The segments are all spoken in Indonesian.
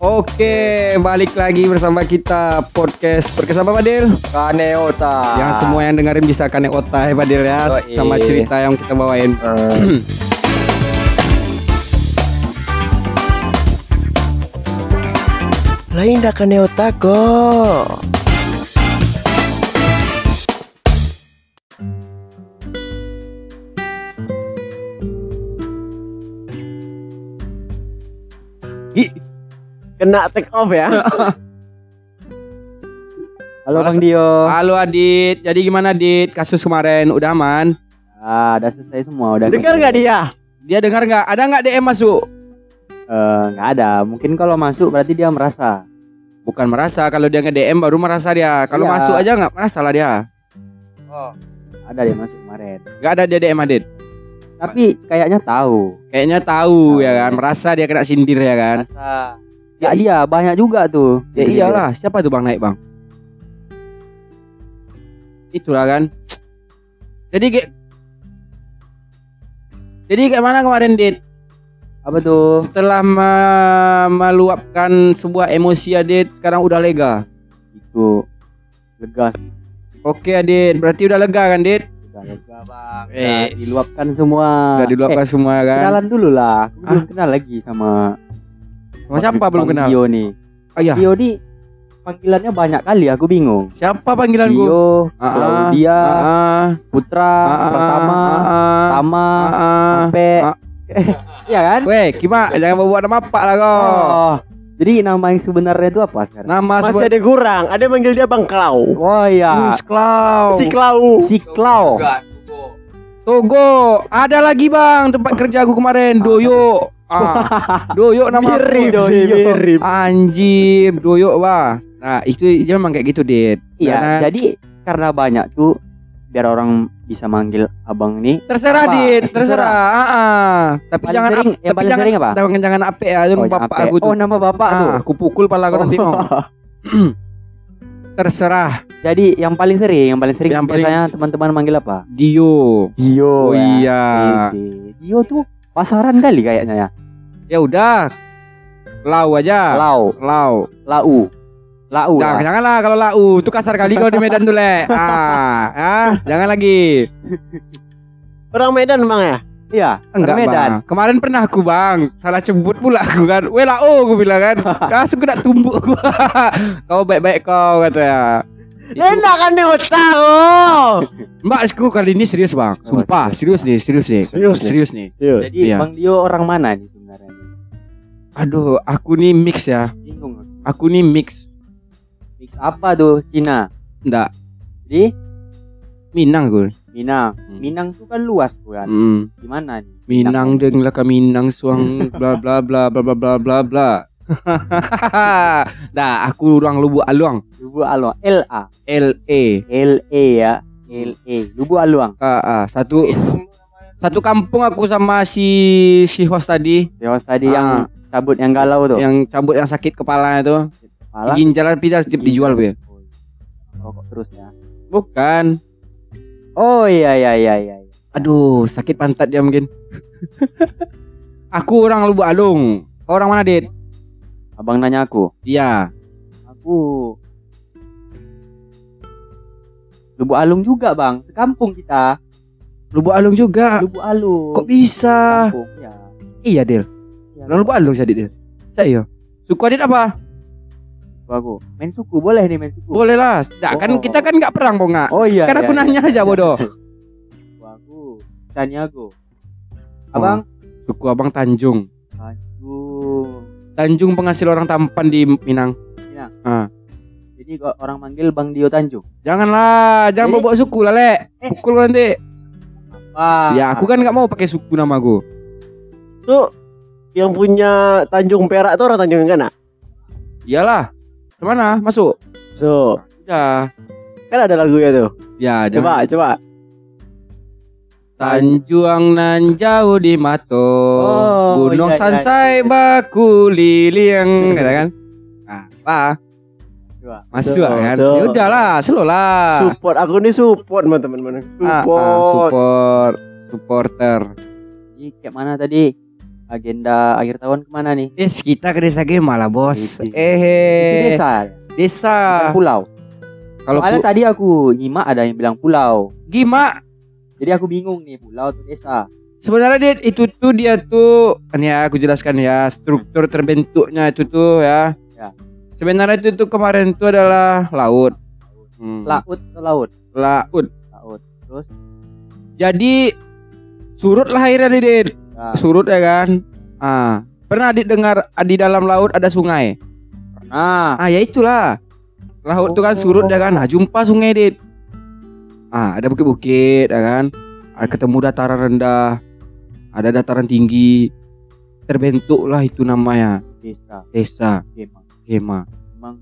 Oke, balik lagi bersama kita podcast podcast apa Padil? Kaneota. Yang semua yang dengerin bisa kane otak ya Padil ya Yoi. sama cerita yang kita bawain. Eh, Lain dah Kaneota kok. Kena take off ya. Halo Bang Dio. Halo Adit, jadi gimana Adit? Kasus kemarin udah aman? Ah, udah selesai semua, udah. Dengar nggak dia? Dia dengar nggak? Ada nggak DM masuk? Eh, nggak ada. Mungkin kalau masuk berarti dia merasa. Bukan merasa, kalau dia nge DM baru merasa dia. Kalau Iya. masuk aja nggak merasa lah dia. Oh, ada dia masuk kemarin. Nggak ada dia DM Adit. Tapi kayaknya tahu. Kayaknya tahu Tahu. ya kan, merasa dia kena sindir ya kan. Merasa. Ya dia banyak juga tuh. Ya iyalah, siapa tuh Bang naik Bang? Itulah kan. Jadi kayak Jadi kayak mana kemarin Dit? Apa tuh? Setelah me- meluapkan sebuah emosi Adit, sekarang udah lega. Itu lega sih. Oke Adit, berarti udah lega kan Dit? Udah lega bang. Eh, Udah diluapkan semua. Udah diluapkan Eh, semua kan? kenalan dulu lah. Aku belum kenal lagi sama Sama siapa belum Bang kenal? Dio nih. Oh iya, Dio nih panggilannya banyak kali aku bingung. siapa panggilan gua? Dio, Ah, ah, Claudia, ah, ah, Putra, ah, ah, Pertama, ah, ah, Tama, ah, ah. Sampai ah. Iya kan? Weh, Kima, jangan bawa nama pak lah kau. Oh. Jadi nama yang sebenarnya itu apa sekarang? Nama Masih sebut ada yang kurang. Ada yang manggil dia Bang Klau. Oh iya, Wis Klau. Si Klau. si Klau. Togo, ada lagi bang tempat kerja aku kemarin Doyo. Ah, Doyo nama aku. Mirip Doyo. sih, mirip. Anjir, Doyo bah. Nah itu dia memang kayak gitu dit. Iya, Karena- jadi karena banyak tuh biar orang bisa manggil abang nih. terserah Apa? dit, terserah. Ah, ah. Tapi Paling jangan sering, yang tapi paling jangan, sering apa? Jangan jangan ape ya, jangan Oh, bapak apa? aku tuh. Oh, nama bapak tuh. ah, aku pukul pala kau nanti mau. terserah. Jadi yang paling sering, yang paling sering Yang paling- biasanya teman-teman manggil apa? Dio. Dio. Oh ya. iya. Ide. Dio tuh pasaran kali kayaknya ya. Ya udah. Lau aja. Lau, Lau. lau. Lau. Jangan, lah. janganlah kalau lau itu kasar kali kau di Medan tuh le. Ah, ah, jangan lagi. Orang Medan Bang ya? Iya, Enggak Medan. bang. Kemarin pernah aku bang, salah sebut pula aku kan. Weh lau aku bilang kan. Aku nak tumbuk aku. kau baik-baik kau katanya. Itu- Enak kan dia tahu. Mbak aku kali ini serius bang. Sumpah serius nih, serius nih. Serius nih? Serius nih. Jadi Iya. Bang Dio orang mana nih sebenarnya? Aduh, aku nih mix ya. Bingung. aku. Nih mix. Mix apa tuh Cina? Enggak, Di Minang gue. Minang. Hmm. Minang tuh kan luas tuh kan. Hmm. Gimana nih? Minang deng lah Minang suang bla bla bla bla bla bla bla bla. Dah, aku orang Lubuk Aluang. Lubu Aluang. L A L E. L E ya. L E. Lubu Aluang. Ah, ah, satu satu kampung aku sama si si host tadi Yang tadi Ah. yang cabut yang galau tuh. yang cabut yang sakit kepala itu. Malah Ginjal pita dijual be. rokok terus ya. Bukan. Oh iya iya iya iya. Aduh, sakit pantat dia mungkin. aku orang Lubuk Alung. Kau Orang mana, Dit? Abang nanya aku. Iya. Aku Lubu Alung juga bang, sekampung kita. Lubuk Alung juga. Lubu Alung. Kok bisa? Sekampung, ya. Iya, Dil. Ya, Lubuk Alung jadi, Dil. Saya. Suku Adit apa? Lubu aku. Main suku boleh nih main suku. Boleh lah. Nah, kan Oh. kita kan nggak perang, Bonga. Oh iya. kan aku iya, nanya iya. aja, bodoh. Suku aku. Sanyago. Abang. Suku Abang Tanjung. Tanjung. Tanjung penghasil orang tampan di Minang. Jadi kok orang manggil Bang Dio Tanjung. Janganlah, jangan Jadi- bawa suku lah, Le. Eh. Pukul nanti. Wah. Ya, aku kan nggak mau pakai suku namaku. Tuh yang punya Tanjung Perak tuh orang Tanjung Gana. Iyalah. Ke mana? Masuk. So, Udah. kan ada lagunya tuh. Ya, jangan. Coba, coba. Tanjuang nan jauh di Mato Oh, Gunung iya, iya, Sansai baku liliang Kata kan Ah, apa? Masuk So, kan? so. Ya udahlah, slow lah. Support aku nih support teman-teman. Ah, ah, Support. support, supporter. Jadi kayak mana tadi? agenda akhir tahun ke mana nih? Eh, kita ke desa Gema lah, Bos. Eh, desa, Desa. bukan pulau. Kalau Soalnya pu- tadi aku nyimak ada yang bilang pulau. Gima Jadi aku bingung nih pulau atau desa. sebenarnya dia itu tuh dia tuh ini ya aku jelaskan ya struktur terbentuknya itu tuh ya. Ya. Sebenarnya itu tuh kemarin itu adalah laut. Hmm. Laut atau laut? laut. Laut. Terus Jadi surut lah airnya Didit. ya, Surut ya kan. Ah, pernah didengar ah, di dalam laut ada sungai? nah Ah, ya itulah. Laut itu kan surut ya kan. Nah, jumpa sungai, Dit. Ah, ada bukit-bukit ya kan. Ada ketemu dataran rendah. Ada dataran tinggi. Terbentuklah itu namanya desa desa Gema. Gema. Memang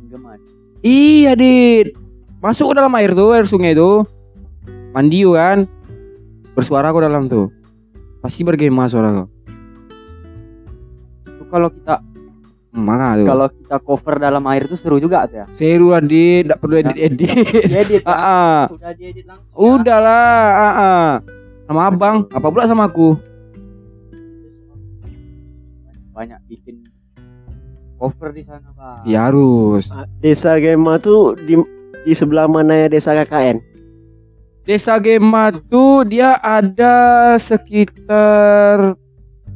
menggema. Iya, Dit. Masuk ke dalam air tuh, air sungai itu. Mandi yuk, kan. Bersuara kok dalam tuh. Pasti bergema suara. Itu kalau kita Mana tuh? kalau kita cover dalam air itu seru juga tuh ya. Seru lah, Dit. Nggak perlu edit-edit. Diedit. Ah, ya. ah. Udah diedit langsung. ya. Udahlah, ah, ah. sama abang, apa pula sama aku? Banyak bikin cover di sana, Bang. Ya harus. Desa Gema tuh di di sebelah mana ya desa KKN? Desa Gema tuh dia ada sekitar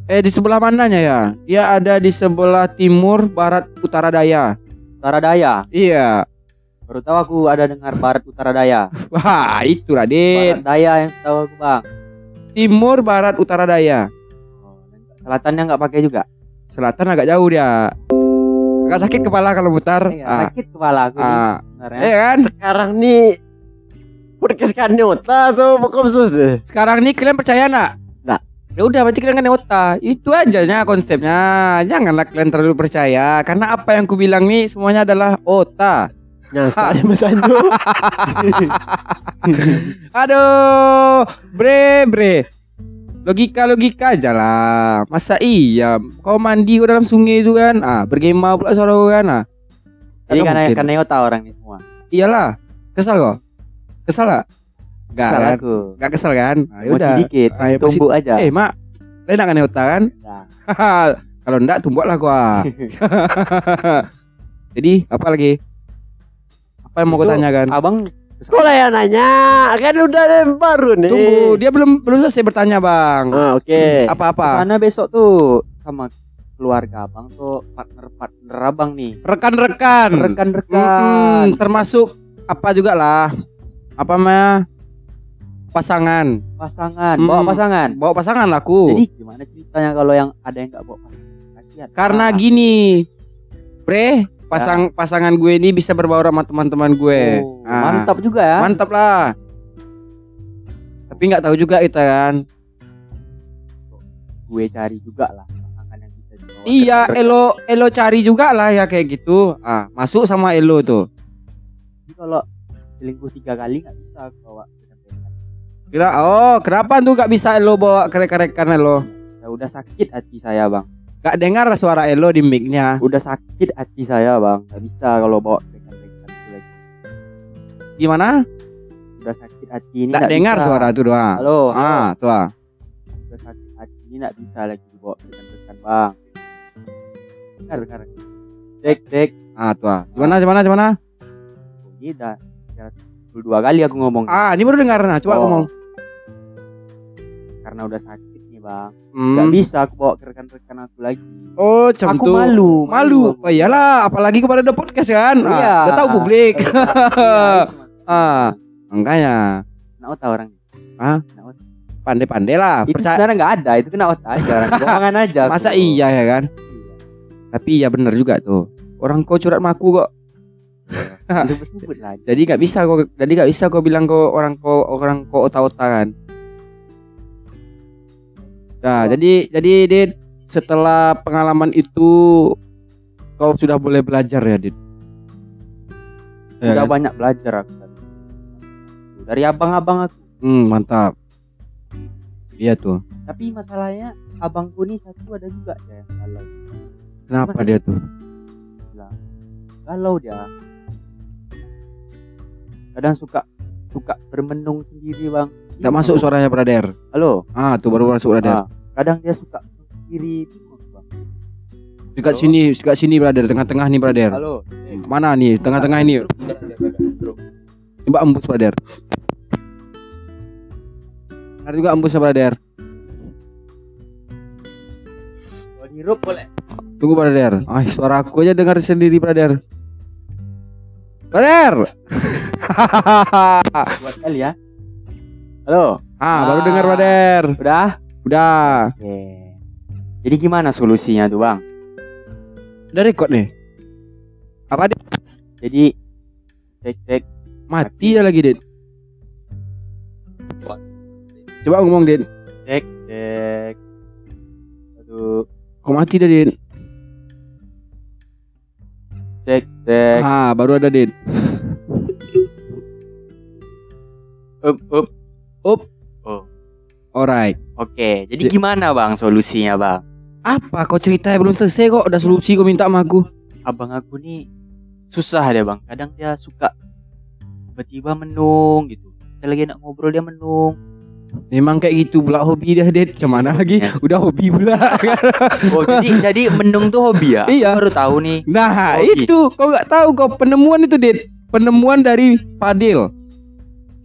eh di sebelah mananya ya? Dia ada di sebelah timur, barat, utara daya. Utara Daya. Iya. Baru tahu aku ada dengar barat utara daya. Wah, itulah, Barat Dit. daya yang setahu aku, Bang. Timur, barat, utara daya. Oh, selatannya nggak pakai juga. Selatan agak jauh dia. Agak sakit kepala kalau mutar. Iya, ah. sakit kepala aku nih ah. sebenarnya. Iya kan? Sekarang nih podcast Kanyota atau Pokomsus deh? Sekarang nih kalian percaya nak? Nggak. Ya udah berarti kalian kan otak. Itu aja nya konsepnya. Janganlah kalian terlalu percaya karena apa yang ku bilang nih semuanya adalah otak. Nyasar Tanjung. Aduh, bre bre. Logika logika aja lah. Masa iya kau mandi kau dalam sungai itu kan? Ah, bergema pula suara kau kan? Ah. Jadi karena karena Yota orang ini semua. Iyalah. Kesal kau? Kesal gak? Enggak kan? aku. Enggak kesal kan? Ah, Masih yaudah. dikit. Ah, ya, masih- Tumbuk aja. Eh, Mak. Lain nak otak kan? Nah, Kalau enggak tumbuklah gua. Jadi apa lagi? Apa yang mau kau Itu tanyakan? Abang Kok lah yang nanya? Kan udah baru nih. Tunggu, dia belum belum selesai bertanya, Bang. Ah, oke. Apa-apa? sana besok tuh sama keluarga abang tuh partner-partner abang nih. Rekan-rekan. Rekan-rekan. Mm-mm, termasuk apa juga lah. Apa namanya? Pasangan. Pasangan, bawa pasangan. Bawa pasangan lah aku. Jadi gimana ceritanya kalau yang ada yang nggak bawa pasangan? Kasihan. Karena Ah, gini, Bre, pasang pasangan gue ini bisa berbaur sama teman-teman gue. oh, Ah, mantap juga ya. Mantap lah. Tapi nggak tahu juga kita kan. Gue cari juga lah pasangan yang bisa dibawa. Iya. Elo Elo cari juga lah ya kayak gitu. Ah, masuk sama Elo tuh. Jadi kalau selingkuh tiga kali nggak bisa bawa. Kira oh, kenapa tuh gak bisa Elo bawa kerek-kerekan Elo? Saya udah sakit hati saya bang. Gak dengar suara Elo di mic-nya. Udah sakit hati saya bang. Gak bisa kalau bawa rekan-rekan itu lagi. Gimana? Udah sakit hati ini Gak dengar bisa. suara tuh doang. Halo. Ah, tuh. ah. Udah sakit hati ini nggak bisa lagi dibawa rekan-rekan bang. Dengar dengar. Dek dek. Ah, tuh. ah. Gimana gimana gimana? Oh, ini dah dua kali aku ngomong. Ah, ini baru dengar nah, coba Oh. ngomong. Karena udah sakit nih bang. Hmm. Gak bisa aku bawa ke rekan-rekan aku lagi. Oh, macam aku tuh. malu. Malu. Oh iyalah, apalagi kepada ada podcast kan. Ah, Iya. udah tahu publik. Iya, Ah. Makanya Kena otak orang. Hah? Pandai-pandai lah. Itu Percaya. sebenarnya nggak ada. Itu kena otak aja. orang. Bohongan aja. aku. Masa iya ya kan? Iya. Tapi iya bener juga tuh. Orang kau curhat sama aku kok. Lah. Jadi nggak bisa kok. Jadi nggak bisa kau bilang kau orang kau orang kau otak-otak kan. Nah, Oh. jadi jadi Dit setelah pengalaman itu kau sudah boleh belajar ya, Dit. Ya Udah kan? banyak belajar aku tadi. Dari abang-abang aku. Hmm, mantap. Iya tuh. Tapi masalahnya abangku nih satu ada juga ya yang galau. Kenapa Gimana? dia tuh? Galau dia. Kadang suka suka bermenung sendiri bang. Nggak masuk suaranya brother. Halo. Ah, tuh baru masuk brother. Ah, kadang dia suka kiri Dekat Halo? sini, dekat sini brother, tengah-tengah nih brother. halo Mana nih? Tengah-tengah ini. Coba embus brother. Dengar juga embus ya brother. dihirup boleh Tunggu brother. Ah, suara aku aja dengar sendiri brother. Brother. buat kali ya halo ah, baru Ah. dengar brother. udah Udah. oke jadi gimana solusinya tuh bang Udah record nih. Apa Dit? jadi cek cek Mati ya lagi, Dit. Coba ngomong, Dit. cek cek aduh Kok mati dah, Dit? cek cek Ah, baru ada, Dit. up up Up. Oh. Alright. oke jadi Cek. gimana bang solusinya bang Apa kau cerita belum selesai kok udah solusi kau minta sama aku. abang aku nih susah deh bang kadang dia suka tiba-tiba menung gitu kita lagi nak ngobrol dia menung Memang kayak gitu pula hobi dia, Dit. Macam mana lagi? Ya. Udah hobi pula. oh jadi jadi menung tuh hobi ya Iya. baru tahu nih Nah, Oh, itu kau nggak tahu kau penemuan itu, Dit. Penemuan dari Fadil.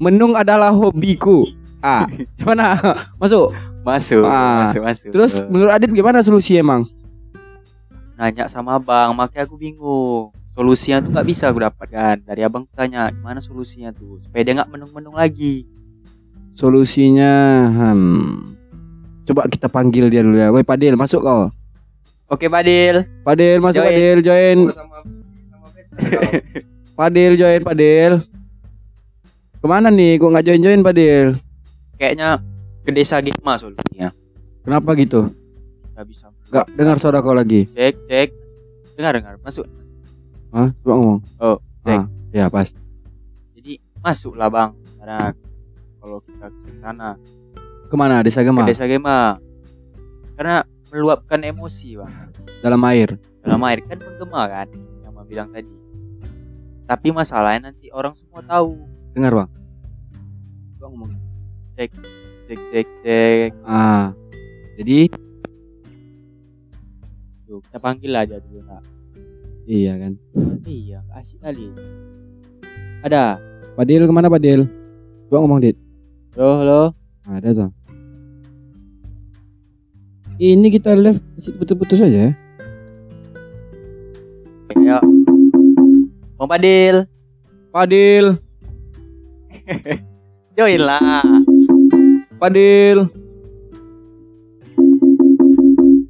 Menung adalah hobiku. Ah, gimana? Masuk. masuk Ah, masuk masuk Terus menurut Adit gimana solusi emang? nanya sama abang makanya aku bingung solusinya tuh nggak bisa aku dapatkan dari abang tanya gimana solusinya tuh supaya dia nggak menung-menung lagi Solusinya, hmm. Coba kita panggil dia dulu ya. Woi Padil, masuk kau. oke Badil Padil, masuk Join. Padil, join. Padil, join Padil. Ke mana nih? Kok nggak join-join Padil? kayaknya ke desa Gema solusinya Kenapa gitu? nggak bisa Gak dengar suara kau lagi. cek cek dengar dengar masuk Hah? Coba ngomong. Oh, cek. Ah, ya pas. jadi masuklah bang sekarang kalau kita ke sana Ke mana? Desa ke Gema? desa Gema karena meluapkan emosi bang Dalam air. dalam air kan menggema kan yang bilang tadi tapi masalahnya nanti orang semua tahu Dengar bang. Coba ngomong. cek cek cek Ah, jadi Tuh, kita panggil aja dulu nak iya kan. iya asik kali ada Padil ke mana Padil? Coba ngomong dit. halo halo Ada tuh. Ini kita live putus-putus aja ya. ya Bang Padil Padil, join lah Padil.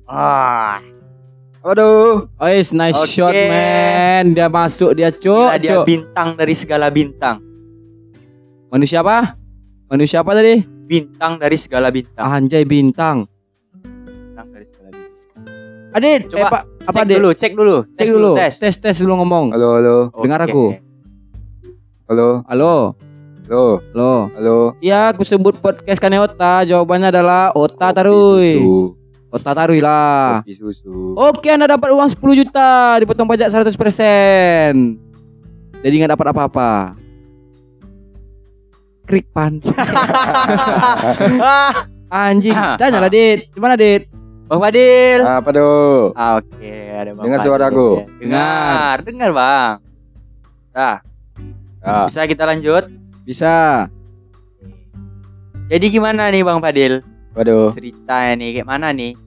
ah Aduh. Ois, nice Oke. shot man. Dia masuk, dia cuk, gila dia cuk. bintang dari segala bintang Manusia apa? Manusia apa tadi? bintang dari segala bintang Anjay bintang. bintang dari segala bintang Adit, Coba eh, Pak, apa cek Adit? dulu cek dulu Cek dulu. tes tes tes dulu ngomong. Halo, halo, Dengar aku. halo, Halo, halo, halo. halo. Iya, aku sebut podcast Kaneota. Jawabannya adalah Ota Tarui. Susu, Ota Tarui lah. kopi susu. Oke, Anda dapat uang 10 juta, dipotong pajak 100%. Jadi nggak dapat apa-apa. Krik pan. Anjing. Tanya lah, Dit. Gimana, Dit? Bang Fadil Apa tuh? Ah, Oke, ada Bang Dengar Fadil. suaraku? Dengar, dengar Bang. Nah, Ah, bisa kita lanjut? Bisa. Jadi gimana nih Bang Fadil? waduh. Ceritanya nih kayak mana nih?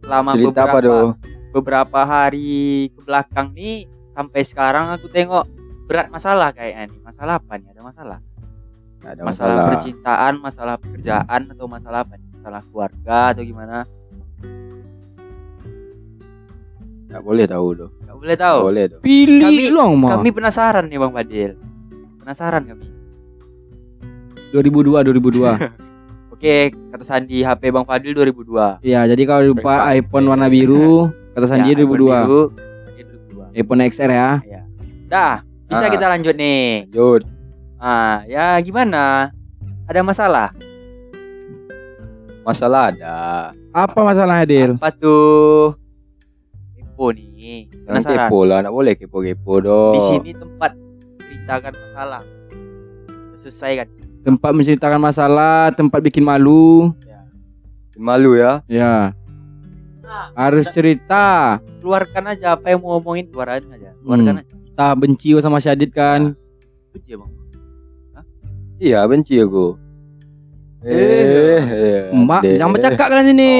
Selama Cerita apa beberapa tuh? beberapa hari ke belakang nih sampai sekarang aku tengok berat masalah kayaknya nih. Masalah apa nih? Ada masalah? Nggak ada masalah, masalah. percintaan, masalah pekerjaan atau masalah apa nih? Masalah keluarga atau gimana? Nggak boleh tahu loh. Gak boleh tahu. boleh tuh. Pilih Kami- dong, mah. Kami penasaran nih Bang Fadil. Penasaran kami. 2002 2002. Oke, kata Sandi HP Bang Fadil 2002. Iya, jadi kalau lupa Baik, iPhone warna biru, kata Sanji Ya, 2002. biru, Sandi 2002. iPhone XR ya. Dah, bisa Ah. kita lanjut nih. Lanjut. Ah, ya gimana? Ada masalah? Masalah ada. Apa masalahnya, Dil? Apa tuh? Kepo nih. Jangan Penasaran. kepo lah. Nggak boleh kepo-kepo dong. Di sini tempat ceritakan masalah. Selesai kan? Tempat menceritakan masalah, tempat bikin malu. Malu ya. Ya. Harus cerita. keluarkan aja apa yang mau ngomongin keluarin aja keluarkan aja Tak benci sama Syadid kan. benci bang Iya benci aku. Eh. eh, Mak, deh. jangan bercakap kan sini.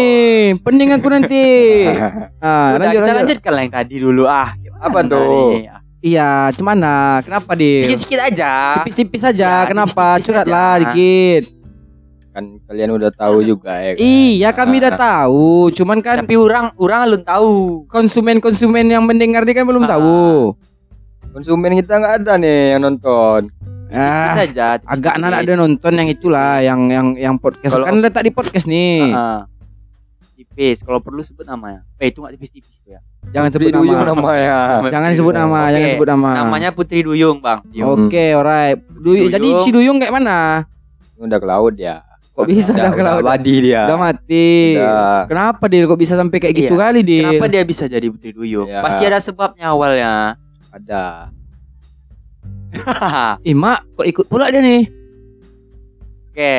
Pening aku nanti. Ah, lanjut, kita lanjut. lanjutkan lah yang tadi dulu ah gimana Apa tuh? nih? Iya, gimana? Kenapa, Dil? sikit-sikit aja Tipis-tipis saja. Ya, Kenapa? tipis-tipis Curhatlah aja. dikit. Kan kalian udah tahu juga ya. Kan? Iya, kami udah tahu. Cuman kan tapi orang orang belum tahu konsumen-konsumen yang mendengar ini kan belum Ah. tahu. Konsumen kita nggak ada nih yang nonton. tipis Ah, saja agak anak ada nonton yang itulah yang yang yang podcast Kalau- kan letak di podcast nih. Ah, tipis kalau perlu sebut namanya eh itu nggak tipis-tipis tuh ya Jangan sebut Putri Duyung nama. namanya. Jangan sebut nama, Oke, jangan sebut nama. namanya Putri Duyung bang Duyung. Oke, alright. Duyung. Jadi Duyung. si Duyung kayak mana? Udah ke laut ya. Kok bisa dah ke laut? Badi dia. Udah mati. Udah. Kenapa dia kok bisa sampai kayak gitu Iya. kali dia? kenapa dia bisa jadi Putri Duyung Ya. pasti ada sebabnya awalnya Ada. Eh, mak, kok ikut pula dia nih? oke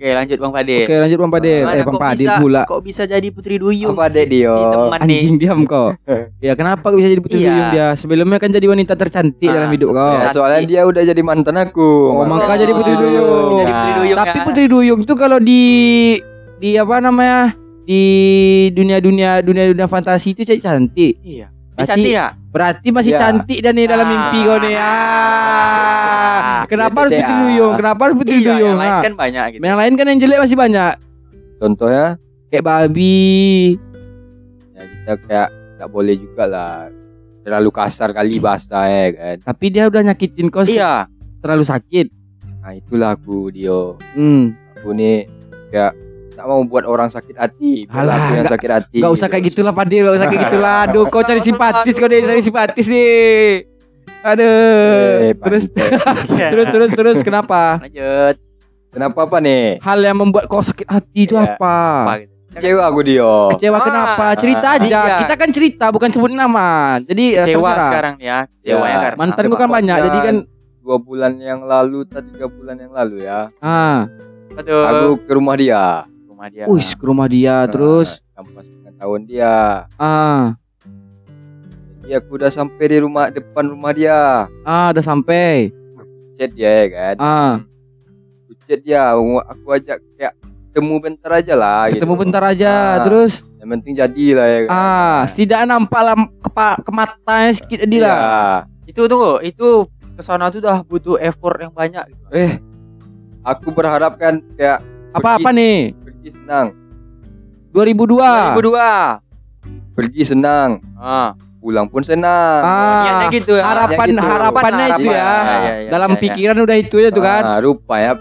oke lanjut bang Pade Oke, lanjut Bang Padil. Gimana Eh, Bang bisa- pula. kok bisa jadi Putri Duyung Apa, si- Dio? si teman nih Anjing diam kok. ya, kenapa kok bisa jadi putri Iya. duyung dia? Sebelumnya kan jadi wanita tercantik Ah, dalam hidup kau. Ya, soalnya dia udah jadi mantan aku. Oh, maka jadi putri Oh, duyung. jadi putri duyung Tapi ya. putri duyung tuh kalau di di apa namanya? Di dunia-dunia dunia-dunia fantasi itu jadi cantik. iya Dia Berarti- cantik ya Berarti masih Iya. cantik dan nih dalam Ah. mimpi kau nih. Ah. Kenapa harus Beda. putri duyung? Kenapa harus putri iya duyung? yang lain Ah. kan banyak gitu Yang lain kan yang jelek masih banyak. Contohnya Kayak babi. ya kita kayak nggak boleh juga lah terlalu kasar kali bahasa ya kan. Tapi dia udah nyakitin kau iya terlalu sakit. Nah itulah aku Dio. Hmm. Aku nih kayak tak mau buat orang sakit hati. Alah, yang nggak- sakit hati. Gak usah kayak gitulah Padil, gak usah kayak gitulah. Aduh, kau cari simpatis kau deh, cari simpatis nih. Aduh. Eh, terus terus terus terus kenapa? lanjut Kenapa apa nih? Hal yang membuat kau sakit hati itu Iya. apa? apa gitu Kecewa aku Dio. Kecewa Ah, kenapa? Cerita aja. iya. Kita kan cerita bukan sebut nama. Jadi eh, kecewa terserah. sekarang nih ya kecewanya Ya, karena Mantanku kan Sebab banyak, ya, jadi kan dua bulan yang lalu atau tiga bulan yang lalu ya. ah, Aduh. Aku ke rumah dia. Rumah dia wih ke rumah dia terus Nah, kampas pengetahuan dia. ah, Jadi aku udah sampai di rumah depan rumah dia. ah udah sampai. Chat dia ya kan. Ah, Aku chat dia. Aku ajak kayak temu bentar aja lah. ketemu gitu. bentar aja Ah, terus Yang penting jadi lah ya kan. ah, setidaknya nampak lah kepa, ke matanya sedikit tadi lah. Iya. itu tunggu itu ke sana tuh udah butuh effort yang banyak gitu. Eh, aku berharap kan kayak Apa-apa nih? Pergi senang, 2002. 2002 pergi senang, ah pulang pun senang. Ah, niatnya gitu ya harapan gitu. harapannya itu ya. Harapan. Iya, iya, iya, Dalam iya, iya. pikiran udah itu ya tuh kan. Ah, rupanya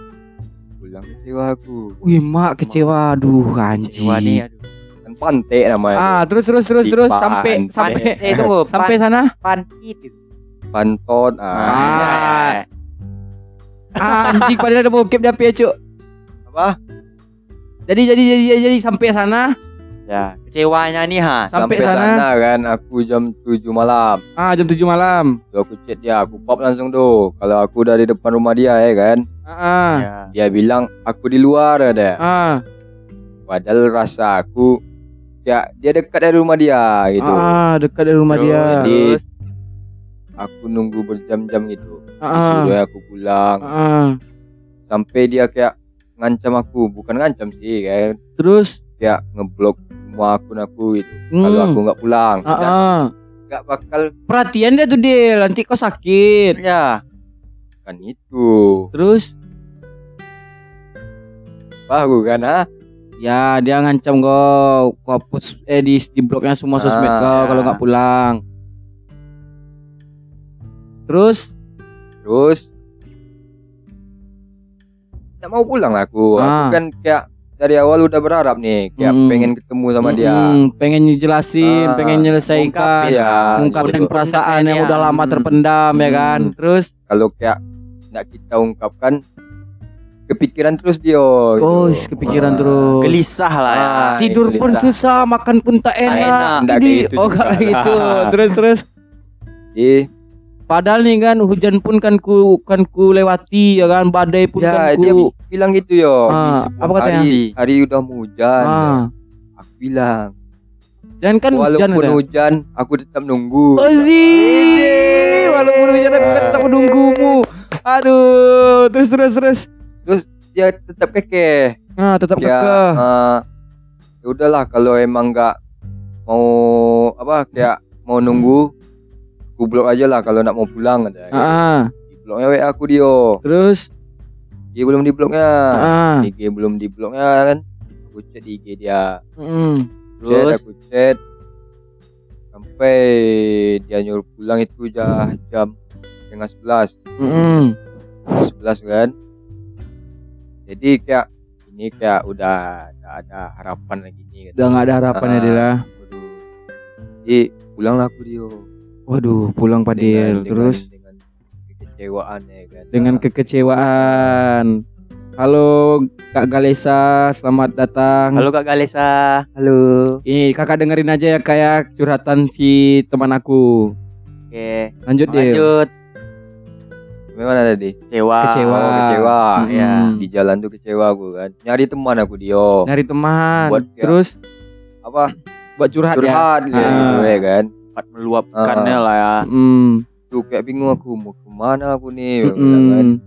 pulang kecewa aku. Wih, mak kecewa. Aduh, anjing. kecewa nih aduh Kan pantai namanya. Ah, terus terus terus Di terus sampai sampai eh tunggu sampai sana. pantit gitu Pantot. Ah. Ah. Ah. Ah, anjing padahal ada bokep dia ya, Cuk. Apa? Jadi jadi jadi jadi, jadi sampai sana. ya kecewanya nih ha Sampai Sampai, sana. sana. kan aku jam 7 malam. Ah, jam 7 malam. Tuh aku chat dia, aku pop langsung tuh. Kalau aku dari depan rumah dia ya kan. Ah, ah. ya. Dia bilang aku di luar ada. ah. Padahal rasa aku ya dia dekat dari rumah dia gitu. Ah, dekat dari rumah Terus, dia. Jadi aku nunggu berjam-jam gitu. Ah, Disuruh aku pulang. ah. Sampai dia kayak ngancam aku, bukan ngancam sih kayak Terus kayak ngeblok semua akun aku gitu. hmm. Kalau aku nggak pulang, nggak ah. nggak bakal Perhatian dia tuh Dil, nanti kau sakit. ya kan itu. Terus Baru kan ah? ya dia ngancam kau, kau hapus eh di, di bloknya semua sosmed Ah, kau ya. kalau nggak pulang. Terus Terus nggak mau pulang lah aku. Aku Ah. kan kayak dari awal udah berharap nih, kayak Mm. pengen ketemu sama dia. mm, pengen jelasin, Ah, pengen nyelesaikan, Ungkapin, ya, ungkapin perasaan yang Ungkapin, udah ya. lama Hmm. terpendam ya kan. Hmm. Terus Kalau kayak nggak kita ungkapkan, kepikiran terus dia. gitu. oh kepikiran Ah. terus. gelisah lah ya Ah, Tidur itu pun gelisah. susah, makan pun tak enak. enak. Nggak Jadi, gitu oh kayak gitu. terus terus. Jadi, Padahal nih kan hujan pun kan ku kan ku lewati ya kan, badai pun ya kan dia ku bilang gitu yo. Ah, apa katanya? Hari, hari udah mau hujan. ah, Aku bilang, Dan kan hujan walaupun ada. hujan, aku tetap nunggu. Ozi, walaupun hujan aku tetap menunggumu. Aduh, terus terus terus. Dia tetap kekeh. Nah, tetap Kayak, kekeh. eh, ya udahlah kalau emang nggak mau apa kayak mau nunggu, blok aja lah kalau nak mau pulang ada. Ah, Di bloknya WA aku dia. terus Dia belum di bloknya. ah, IG belum di bloknya kan. Aku chat di IG dia. mm, Chat, Terus aku chat sampai dia nyuruh pulang itu jam jam setengah sebelas mm, sebelas kan jadi kayak ini kayak udah udah ada harapan lagi nih udah nggak ada harapan ya Ah. Dila. Waduh. jadi pulanglah aku dia Waduh, pulang Padil. Dengan- Terus dengan, dengan kekecewaan ya kan dengan kekecewaan. Halo Kak Galesa, selamat datang. halo Kak Galesa. halo Ini kakak dengerin aja ya kayak curhatan si teman aku. Oke, Lanjut deh. lanjut. gimana tadi Kecewa. Kecewa. oh, kecewa Mm. ya. di jalan tuh kecewa aku kan nyari teman aku dia Nyari teman. Buat kayak- Terus apa buat curhat, ya. curhat ya, Ah. gitu ya kan Tempat meluapkannya Ah. lah ya. Hmm. tuh kayak bingung aku mau ke mana aku nih mm, kan mm.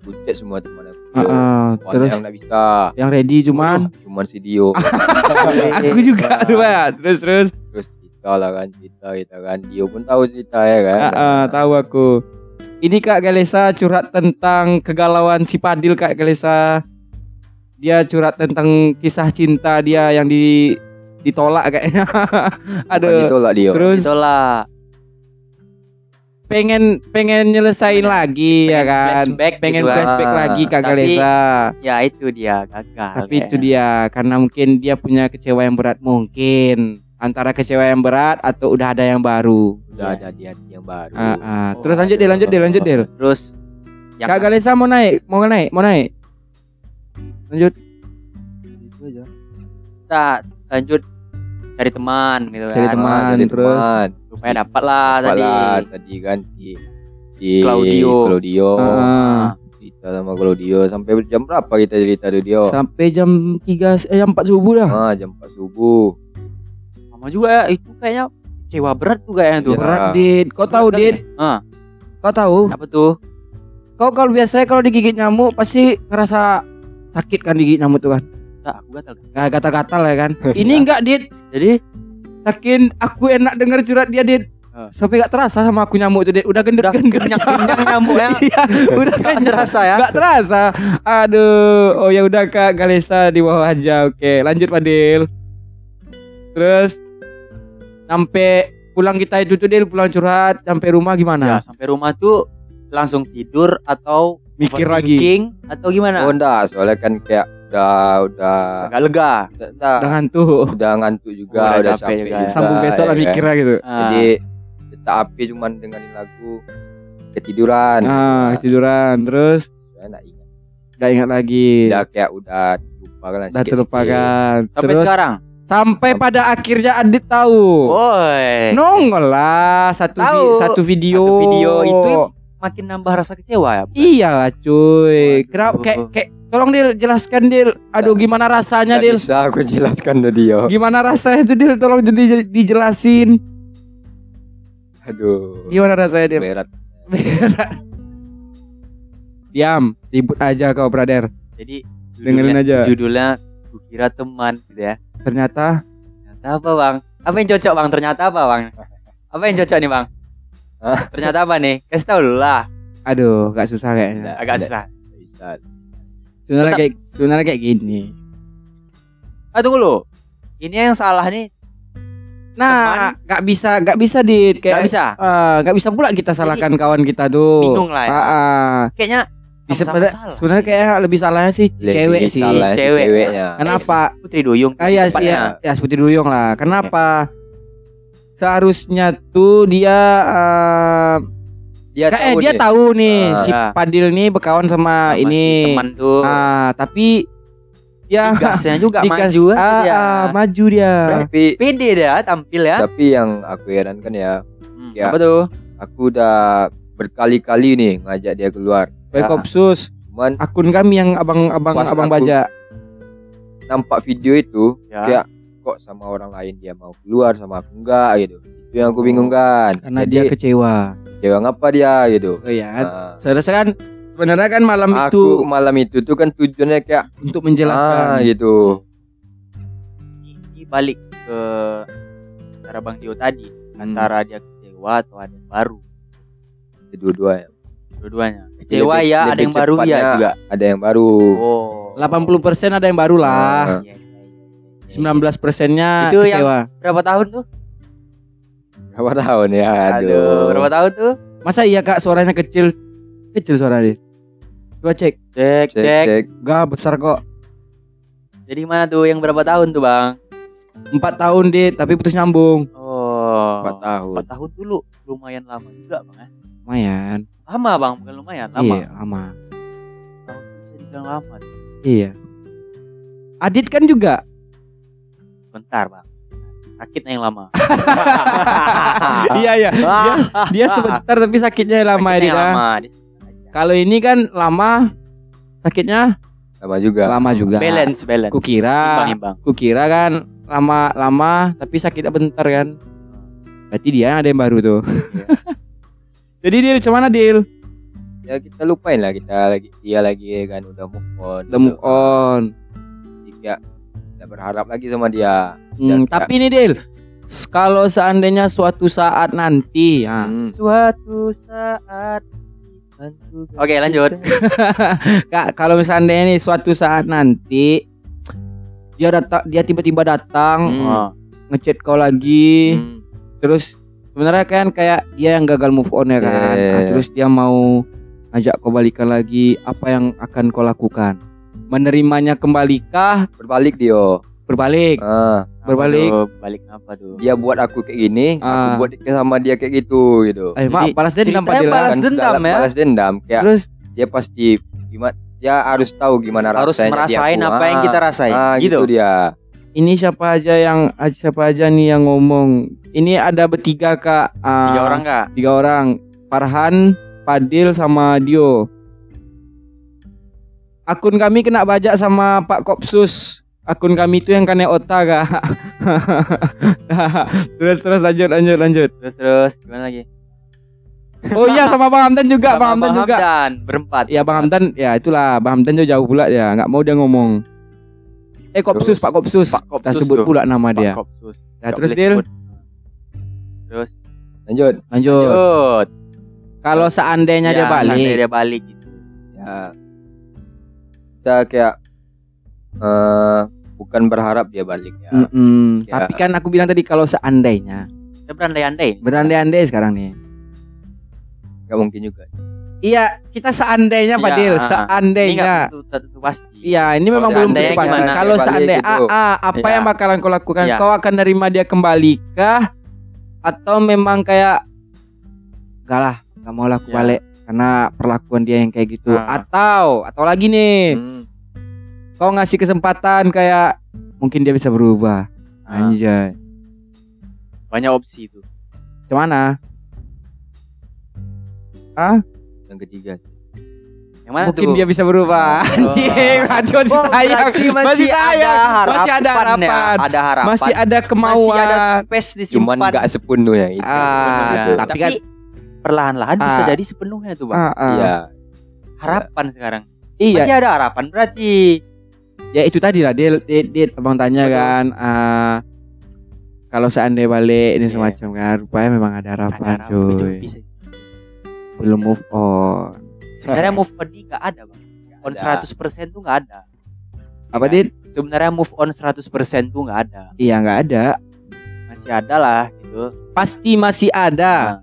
bucet semua teman aku ah. Soalnya Terus yang nggak bisa yang ready cuman cuman si Dio aku juga aduh ya. Terus terus terus kita lah kan cerita kita kan Dio pun tahu cerita ya kan Ah, ah, tahu aku. Ini Kak Galesa curhat tentang kegalauan si Padil Kak Galesa. Dia curhat tentang kisah cinta dia yang di ditolak kayaknya. Bukan Aduh. ditolak Dio Terus Itulah. pengen pengen nyelesain lagi ya pengen kan. flashback pengen gitu kan. flashback Ah, lagi Kak Galesa. Ya itu dia gagal. Tapi itu kayaknya. dia karena mungkin dia punya kecewa yang berat mungkin antara kecewa yang berat atau udah ada yang baru. udah Iya. ada di hati yang baru Ah, ah. Terus lanjut deh, lanjut deh, lanjut deh. Terus yang Kak Galesa mau naik, mau naik, mau naik. Lanjut. itu aja kita lanjut cari teman gitu Cari kan. teman. Ah, jadi terus? teman. Supaya dapat lah Dapat tadi. lah tadi kan si si Claudio. Claudio Ah. kita sama Claudio sampai jam berapa kita cerita Dio Sampai jam 3 eh jam 4 subuh dah. ah jam 4 subuh Sama juga ya, itu kayaknya kecewa berat tuh kayaknya tuh. Iya. Berat, Dit. Kau tahu, Dit? Ah, Kau tahu? apa tuh? Kau kalau biasanya kalau digigit nyamuk pasti ngerasa sakit kan digigit nyamuk tuh kan? Nah, aku gatal. Nggak gatal-gatal ya kan? Ini enggak, Dit. Jadi Saking aku enak denger curhat dia, Dit. Ah. Sampai gak terasa sama aku nyamuk tuh, Dit. Udah gendut udah gendut kenyang-kenyang nyamuknya. Iya, udah Gak kenyang. terasa ya. Gak terasa. Aduh. Oh ya udah Kak Galesa di bawah aja. Oke, lanjut Padil. Terus sampai pulang kita itu tuh Dil pulang curhat sampai rumah Ya, gimana? sampai rumah tuh langsung tidur atau Mikir lagi. atau gimana? oh enggak soalnya kan kayak udah udah Agak lega. udah, udah, Udah ngantuk. udah ngantuk juga Udah udah, capek capek juga juga, ya. Sambung besok lah ya kan. mikirnya gitu. Ah, jadi tetap api cuman dengerin lagu ketiduran Ah, tiduran terus Saya nggak ingat gak ingat lagi. udah kayak udah lupakan lah Udah terlupakan. sampai Terus sekarang. sampai pada akhirnya Adit tahu. Woi. Nongol lah satu vi- satu video. Satu video itu makin nambah rasa kecewa ya. bukan? Iyalah cuy. Kenapa kayak kayak tolong Dil jelaskan Dil. Aduh gimana rasanya Dil? bisa aku jelaskan tadi yo Gimana rasanya tuh Dil? Tolong jadi dijelasin. aduh Gimana rasanya Dil? berat Diam, ribut aja kau brother. Jadi Dengerin judulnya- aja. Judulnya kukira teman gitu ya. Ternyata Ternyata apa bang? Apa yang cocok bang? Ternyata apa bang? Apa yang cocok nih bang? Hah? Ternyata apa nih? Kasih tau dulu lah. aduh gak susah kayaknya. Nggak, Agak nggak susah. Sebenarnya kayak sebenarnya kayak gini. Ah tunggu lu. Ini yang salah nih. Nah, gak bisa gak bisa Gak kayak bisa. Ah, gak bisa pula kita salahkan kawan kita tuh. Bingung lah ya. Ah, ah. Kayaknya Di sebenarnya salah. sebenarnya kayak lebih salahnya sih Lebih cewek sih. salah Cewek. ceweknya Kenapa? Putri Duyung. Ah ya, tepatnya. ya, ya seperti Duyung lah. Kenapa? Seharusnya tuh dia eh, dia kayak tahu dia nih. tahu nih Ah. si Ya. Padil nih berkawan sama, Sama si ini. teman tuh. Ah, tapi dia Digasnya juga digas- maju ah, dia. ah, maju dia. tapi Pede dah tampil ya. tapi yang aku herankan ya Hmm, Ya. Apa tuh? aku udah berkali-kali nih ngajak dia keluar Baik Ya. Kopsus, cuman akun kami yang abang-abang Pas abang aku- baca. nampak video itu Ya. kayak kok sama orang lain dia mau keluar sama aku enggak gitu itu yang aku bingung kan Karena dia Jadi, kecewa. kecewa ngapa dia gitu Oh iya kan. Nah, Seharusnya kan sebenarnya kan malam aku itu malam itu tuh kan tujuannya kayak untuk menjelaskan. ah gitu ini balik ke cara bang Dio tadi Hmm. antara dia kecewa atau ada yang baru kedua-dua ya dua-duanya kecewa Lebih- ya ada yang baru ya juga ada yang baru oh 80% ada yang baru lah. Iya, iya, iya. 19 persennya Itu yang- kecewa. berapa tahun tuh berapa tahun ya aduh aduh, berapa tahun tuh Masa iya kak suaranya kecil? Kecil suara dia. Coba cek. cek cek cek, cek Gak besar kok. jadi mana tuh yang berapa tahun tuh bang Empat tahun deh, tapi putus nyambung. oh empat tahun empat tahun dulu lumayan lama juga bang ya Lumayan. lama bang bukan lumayan lama Iya, lama. tahun itu bisa dibilang lama. Iya. Adit kan juga. Bentar bang sakitnya yang lama iya iya. Dia, dia sebentar tapi sakitnya lama Sakitnya yang lama Dia sebentar aja. Kalau ini kan lama sakitnya sama juga lama juga. balance balance Kukira- imbang imbang Kukira kan lama-lama tapi sakitnya bentar kan. Berarti dia ada yang baru tuh. Jadi Dil, cuman Dil? ya kita lupain lah kita lagi dia lagi kan udah move on Udah move on. Kayak tidak berharap lagi sama dia Hmm, Ya, tapi ini Dil, s- kalau seandainya suatu saat nanti, ya, Hmm. suatu saat oke lanjut Kak, kalau misalnya nih suatu saat nanti dia datang, dia tiba-tiba datang Hmm. oh. ngechat kau lagi, Hmm. terus sebenarnya kan kayak dia yang gagal move on ya kan, Iya. Nah, terus dia mau ngajak kau balikan lagi, apa yang akan kau lakukan? Menerimanya kembalikah? berbalik dia Berbalik, ah, berbalik. Apa tuh? balik apa tuh dia buat aku kayak gini Ah. aku buat ke sama dia kayak gitu gitu Eh, mak, Jadi, balas dendam Dil, balas ah. Kan dendam ya? balas dendam kayak Terus dia pasti gimana dia harus tahu gimana harus rasanya merasain dia, apa yang kita rasain ah, gitu, gitu dia ini siapa aja yang siapa aja nih yang ngomong? Ini ada bertiga kak. Ah, tiga orang kak tiga orang Farhan, Padil sama Dio. Akun kami kena bajak sama Pak Kopsus. Akun kami itu yang kena otak kak. terus terus lanjut lanjut lanjut. terus terus gimana lagi Oh iya sama Bang Hamdan juga, Bang Sama Hamdan juga. Hamdan, berempat Ya Bang Hamdan ya itulah Bang Hamdan jauh jauh pula dia nggak mau dia ngomong. Eh Kopsus Terus, Pak Kopsus. Pak Kopsus Kita sebut tuh. pula nama Pak dia. Kopsus. Nah, terus Dil terus lanjut lanjut. lanjut Kalau seandainya Ya, dia balik, seandainya dia balik gitu ya kita kayak eh bukan berharap dia balik ya Mm-mm. Ya. tapi kan aku bilang tadi kalau seandainya, kita berandai-andai berandai-andai sekarang nih. nggak mungkin juga Iya, kita seandainya Pak Iya, Dil, ah, ah. ini seandainya. tentu, tentu pasti Iya, ini Kalau memang belum tentu pasti. gimana? Kalau seandainya gitu. ah, ah, apa Iya. yang bakalan kau lakukan? Iya. Kau akan nerima dia kembali kah? Atau memang kayak enggak lah, enggak mau laku Iya. balik karena perlakuan dia yang kayak gitu. Ah. Atau atau lagi nih, Hmm. kau ngasih kesempatan kayak mungkin dia bisa berubah. Ah, Anjay. banyak opsi itu Gimana? yang ketiga sih. yang mana mungkin tuh dia bisa berubah. Oh. Anjing, masih masih Oh, sayang. masih, Masih sayang. ada harapan Masih ada ya. harapan. ada harapan Masih ada kemauan. masih ada space disimpan cuman nggak sepenuhnya itu Ah, tuh. tapi, Tapi kan- perlahan-lahan bisa Ah. jadi sepenuhnya tuh bang. Ah, ah. iya. Harapan sekarang. Iya, masih ada harapan berarti. Ya itu tadi lah. Dia dia, dia abang tanya Betul. kan ah, kalau seandainya balik ini Iya. semacam kan rupanya memang ada ada harapan itu cuy. bisa. Belum move on. Sebenarnya move on ini nggak ada bang. On Ada. 100% tuh nggak ada. Apa Iya. dit? Sebenarnya move on 100% tuh nggak ada. Iya nggak ada. Masih ada lah gitu. Pasti masih ada. Nah,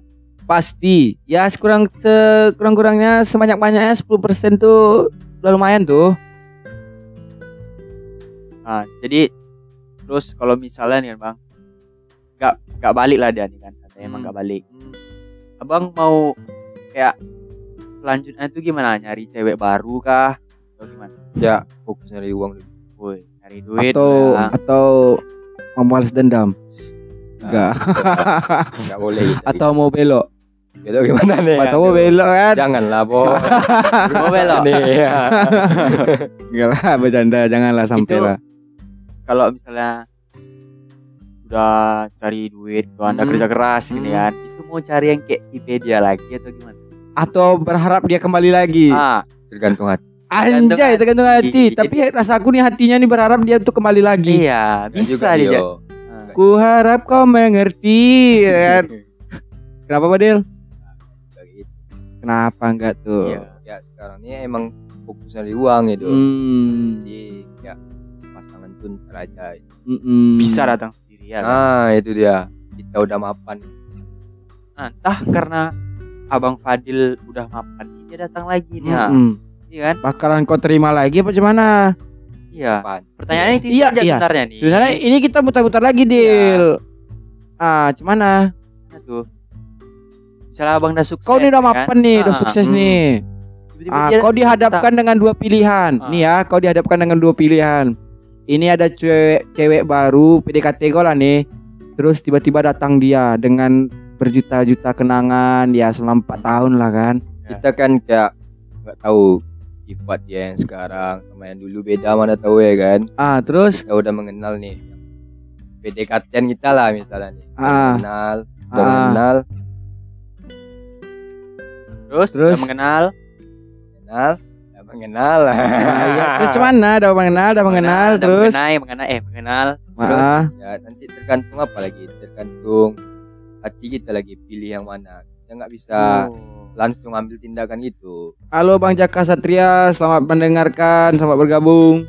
pasti. Ya sekurang sekurang kurangnya sebanyak banyaknya 10% tuh udah lumayan tuh. Nah, jadi terus kalau misalnya nih bang nggak nggak balik lah dia nih kan emang Hmm. nggak balik. Abang mau kayak selanjutnya itu gimana? Nyari cewek baru kah? Atau gimana? Ya fokus nyari uang dulu. Woi, cari duit atau lah. atau membalas dendam? Enggak nggak. boleh. Gitu. atau mau belok gitu gimana nih mau Aduh. belok kan janganlah bo mau belok nih ya. enggak lah bercanda janganlah sampai lah kalau misalnya udah cari duit, kalau anda Hmm. kerja keras Hmm. gini kan, itu mau cari yang kayak Wikipedia lagi atau gimana? Atau berharap dia kembali lagi. Ah, tergantung hati Anjay, tergantung hati. hati. Tapi rasa aku nih hatinya nih berharap dia untuk kembali lagi. iya, bisa dia. Dio. Ah. Ku harap kau mengerti. ya kan? Kenapa Badil? Gitu. Kenapa enggak tuh? Iya. ya sekarang ini emang fokusnya di uang itu Hmm. jadi ya pasangan pun teraja mm-mm. Bisa datang sendiri ya. kan? nah itu dia kita udah mapan Nah, entah karena Abang Fadil udah mapan, dia datang lagi nih. ya. Mm-mm. Iya kan? Bakalan kau terima lagi apa gimana? Iya. Pertanyaannya itu Iya, aja iya. sebenarnya nih. Sebenarnya ini kita mutar-mutar lagi, Dil. Ah, gimana? Nah, tuh. Misalnya abang udah sukses. Kau nih udah ya kan? mapan nih, udah Ah, sukses hmm. nih. Ah, dia kau dihadapkan dengan dua pilihan. Ah. Nih ya, kau dihadapkan dengan dua pilihan. Ini ada cewek cewek baru PDKT kau lah nih. Terus tiba-tiba datang dia dengan berjuta-juta kenangan ya selama 4 tahun lah kan. kita kan kayak nggak tahu sifat dia yang sekarang sama yang dulu beda mana tahu ya kan Ah, terus kita udah mengenal nih PDKT kita lah misalnya nih Udah Ah. mengenal udah Ah. mengenal terus, Terus? udah mengenal. mengenal udah mengenal ah, ya, terus gimana? Udah mengenal, udah mengenal, udah terus mengenai, mengenai, eh mengenal. ah, ya nanti tergantung apa lagi tergantung hati kita lagi pilih yang mana kita nggak bisa Oh. langsung ambil tindakan itu Halo Bang Jaka Satria, selamat mendengarkan, selamat bergabung.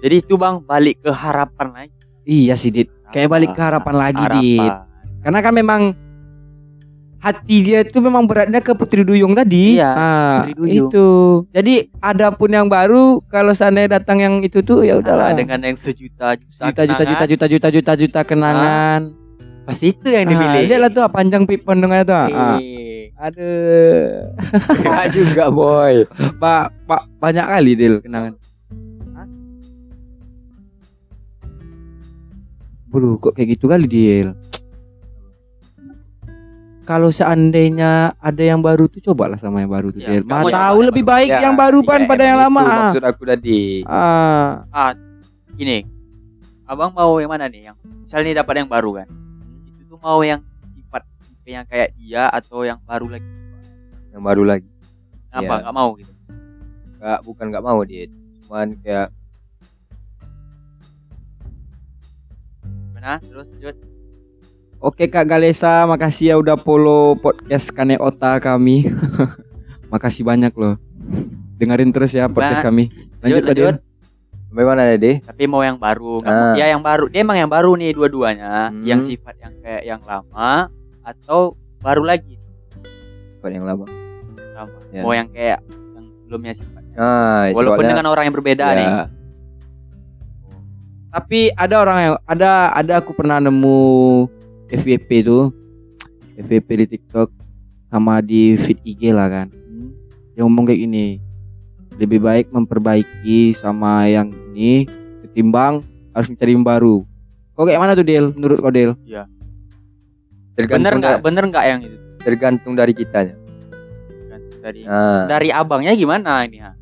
Jadi itu bang balik ke harapan lagi. Iya sih, Dit. Kayak balik ke harapan lagi, Harapan. Dit. Karena kan memang hati dia itu memang beratnya ke Putri Duyung tadi. Iya, Ah, Putri Duyung. Itu. Jadi ada pun yang baru kalau seandainya datang yang itu tuh ya Udahlah udahlah. dengan yang sejuta juta juta juta juta juta juta juta kenangan. pasti itu yang Ah, dipilih. lihat lah tuh ah, panjang pipon dengan itu. Ah. Aduh. Enggak juga boy Pak, Pak banyak kali Dil kenangan. Bro, kok kayak gitu kali Dil? Kalau seandainya ada yang baru tuh cobalah sama yang baru tuh Ya, Mah yang tahu lebih baru? baik Ya, yang baru pan Ya, pada yang lama. itu ah. maksud aku tadi Ah, gini, abang mau yang mana nih? Yang misalnya nih dapat yang baru kan? Itu tuh mau yang sifat tipe yang kayak dia atau yang baru lagi? yang baru lagi Kenapa Iya. nggak mau gitu? nggak bukan nggak mau dia cuman kayak Mana? Terus lanjut. Oke Kak Galesa, makasih ya udah follow podcast Kane Ota kami. makasih banyak loh. Dengerin terus ya podcast Nah, kami. Lanjut, lanjut. Dil. sampai mana tadi Tapi mau yang baru. Ah. mau- Ya yang baru. Dia emang yang baru nih dua-duanya. Hmm. Yang sifat yang kayak yang lama atau baru lagi? Bukan yang lama Sama. Ya. Mau yang kayak yang sebelumnya sifat. nah Walaupun soalnya- dengan orang yang berbeda ya, nih. Tapi ada orang yang ada ada aku pernah nemu FYP tuh. FYP di TikTok sama di feed IG lah kan. Hmm. Yang ngomong kayak gini. Lebih baik memperbaiki sama yang ini ketimbang harus mencari yang baru. Kok kayak mana tuh Del? Menurut kau Del? tergantung Bener nggak? Bener nggak yang itu? tergantung dari kitanya Kan? Dari nah dari abangnya gimana ini ha?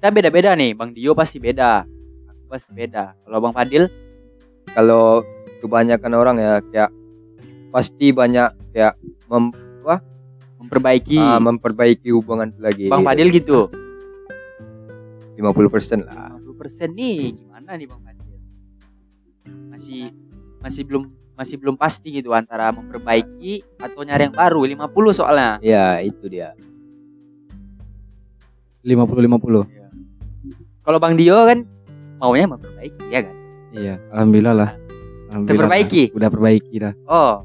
Kita beda-beda nih, Bang Dio pasti beda. Aku pasti beda. Kalau Bang Fadil, kalau kebanyakan orang ya kayak pasti banyak kayak mem- memperbaiki. ah, memperbaiki hubungan itu lagi Bang Fadil gitu. 50% lah 50% nih gimana nih Bang Fadil? Masih masih belum masih belum pasti gitu antara memperbaiki atau nyari yang baru 50 soalnya. ya itu dia 50-50. Kalau Bang Dio kan maunya memperbaiki ya kan? Iya, alhamdulillah lah. Alhamdulillah. Terperbaiki? Udah perbaiki dah. Oh,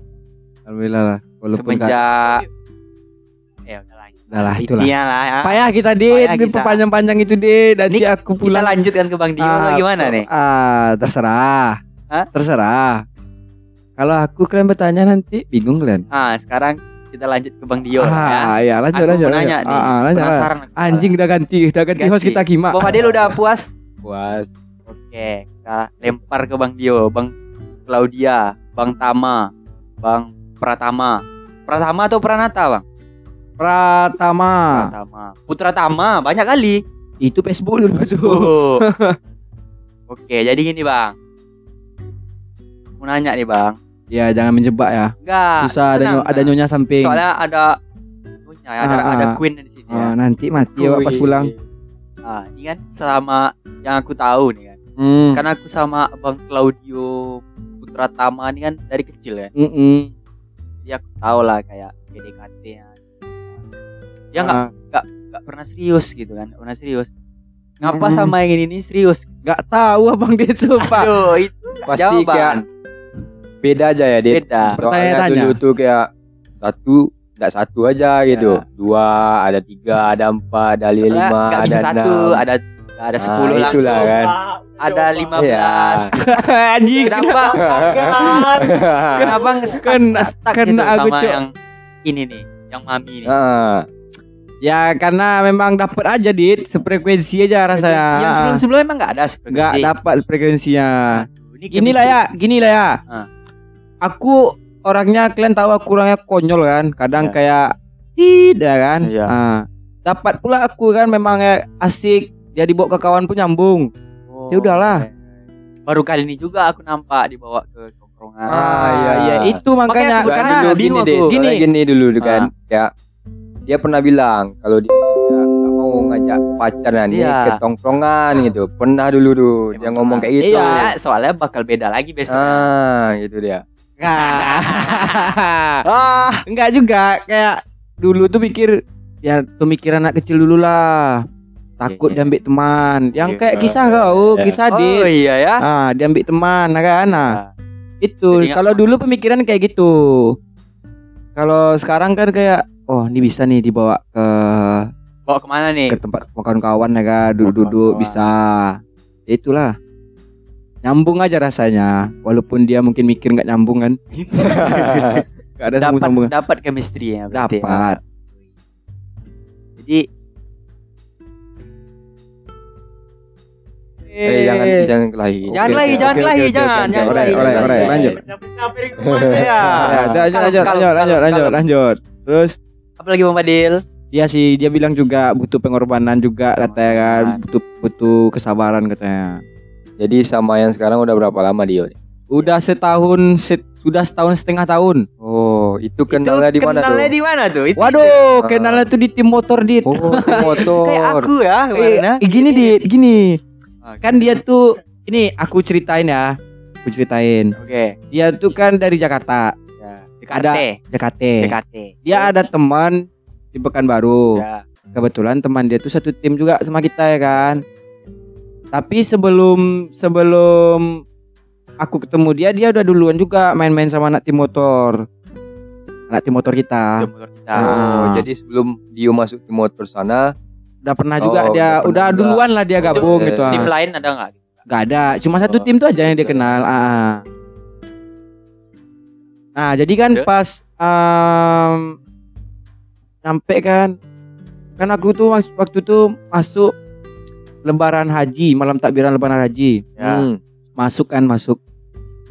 Alhamdulillah lah. Walaupun semenjak ya udah lah. Udah lah, itulah. Lah ya. Payah kita di kita. panjang-panjang itu deh. Nanti Ini aku Kita pulang. lanjutkan ke Bang Dio Ah, atau gimana nih? Ah, terserah. Hah? Terserah. Kalau aku kalian bertanya nanti bingung kalian. Ah, sekarang kita lanjut ke Bang Dio ya. ah, ya lanjut Aku lanjut. mau nanya lanjut. nih. Ah, ah, lanjut, lanjut. penasaran. aku. Anjing udah ganti, udah ganti, Ganti. host kita Kima. Bang Fadil udah puas? puas Oke, kita lempar ke Bang Dio, Bang Claudia, Bang Tama, Bang Pratama. Pratama atau Pranata, Bang? Pratama. Pratama. Putra Tama, banyak kali. Itu Facebook dulu masuk. Oh. Oke, jadi gini, Bang. Mau nanya nih bang. Ya jangan menjebak ya. Enggak. Susah ada tenang, nyo- ada nyonya samping. Soalnya ada nyonya, ada Ah, ada ah. queen di sini. Oh, ya. nanti mati ya pas pulang. Ah, ini kan selama yang aku tahu nih kan. Hmm. Karena aku sama Bang Claudio Putra Tama ini kan dari kecil ya. Mm-mm. Jadi aku tahu lah kayak PDKT ya. Dia nggak Ah, nggak pernah serius gitu kan, nggak pernah serius. Ngapa Mm-mm. sama yang ini nih serius? nggak tahu abang dia sumpah. Aduh, itu Pasti jawaban. kayak beda aja ya, Dit. beda. Soalnya dulu tuh kayak satu tidak satu aja gitu. Ya. Dua, ada tiga, ada empat, ada Soalnya lima, nggak ada bisa satu, enam. ada ada Ah, sepuluh langsung. kan. Ada lima Iya. belas. Anjing. Kenapa? Kenapa nge-stuck kena gitu aku, sama yang ini nih, yang mami nih. Ah, Ya karena memang dapat aja dit sefrekuensi aja rasanya. Yang sebelum-sebelum emang nggak ada nggak frekuensi. dapat frekuensinya. Ini Gini lah ya, gini lah ya. Ah. Aku orangnya kalian tahu aku orangnya konyol kan, kadang Ya. kayak tidak kan. Iya. Ah. Dapat pula aku kan memang ya, asik. Dia dibawa ke kawan pun nyambung. Oh, Ya udahlah. Baru kali ini juga aku nampak dibawa ke tongkrongan. Ah, iya. ya itu makanya aku karena dulu bingung gini aku. Gini. gini dulu kan. Ah. Kayak dia pernah bilang kalau dia nggak mau ngajak pacaran nih Iya. ke tongkrongan gitu. Pernah dulu tuh dia Emang ngomong kayak gitu. Soalnya, soalnya bakal beda lagi besok. Ah, gitu dia. ah. enggak juga kayak dulu tuh mikir ya pemikiran anak kecil dulu lah. Takut iya. diambil teman. Yang Iya. kayak kisah kau, Iya. kisah Oh dit. iya ya. Ah, diambil teman kan. Nah, Nah, itu Jadi kalau dulu pemikiran kayak gitu. Kalau sekarang kan kayak oh, ini bisa nih dibawa ke bawa ke mana nih? ke tempat kawan-kawan ya kan, duduk-duduk bisa. Ya itulah. Nyambung aja rasanya, walaupun dia mungkin mikir nggak nyambung kan. Gak ada dapat dapat chemistry ya ya. Dapat. Jadi Eh, jangan jangan kelahi. Jangan Oke, lagi, oke, jangan oke, kelahi, oke, oke, jangan, oke. jangan Alright, kelahi. alright, alright, lanjut. Capek-capek ya. Ya, lanjut, lanjut, lanjut, kalem, lanjut, lanjut, lanjut. Terus apa lagi Bang Fadil? dia sih dia bilang juga butuh pengorbanan juga katanya kan, butuh butuh kesabaran katanya. Jadi sama yang sekarang udah berapa lama dia? Udah setahun, set- sudah setahun setengah tahun. Oh, itu kenalnya di mana tuh? Kenalnya di mana tuh? Itu Waduh, Ah. kenalnya tuh di tim motor dit. Oh, di motor. kayak aku ya kemarin ya. Eh, gini dit, gini. Oke. Kan dia tuh ini aku ceritain ya. Aku ceritain. Oke. Dia tuh kan dari Jakarta, Ya. Ada. DKT. Jakarta. DKT. Dia ada teman di Pekanbaru. Ya. Kebetulan teman dia tuh satu tim juga sama kita ya kan. Tapi sebelum sebelum aku ketemu dia, dia udah duluan juga main-main sama anak tim motor. Anak tim motor kita. Itu motor kita. Ah. Oh, jadi sebelum Dio masuk di motor sana, Udah pernah juga Oh, dia, udah udah duluan lah dia gabung Itu, gitu. eh, ah. Tim lain ada nggak? Gak ada, cuma satu Oh, tim tuh aja yang dia kenal. Ah. Nah, jadi kan Ya. pas em, nyampe kan, kan aku tuh waktu itu masuk Lebaran Haji, malam takbiran Lebaran Haji, Ya. hmm, masuk kan masuk.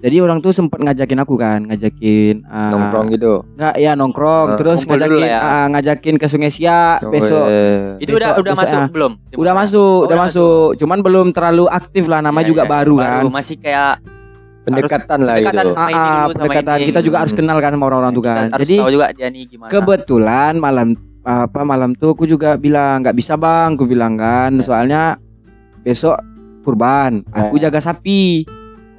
Jadi orang tuh sempat ngajakin aku kan, ngajakin ah, nongkrong gitu. nggak ya nongkrong, Ah, terus ngajakin lah ya. ah, ngajakin ke Sungai Siak Oh, besok. eh, Itu Besok- udah udah besok, masuk ah. belum? Tim Udah masuk, Oh, udah masuk. Cuman belum terlalu aktif lah, namanya Ya, juga ya, baru, kan. Masih kayak pendekatan lah pendekatan gitu. sama ini Ah, dulu, sama pendekatan ini. kita juga harus Hmm. kenal kan sama orang-orang tuh kan. Jadi tahu juga dia nih gimana. kebetulan malam apa malam tuh aku juga bilang nggak bisa bang, aku bilang kan, Ya. soalnya besok kurban, aku Ya. jaga sapi.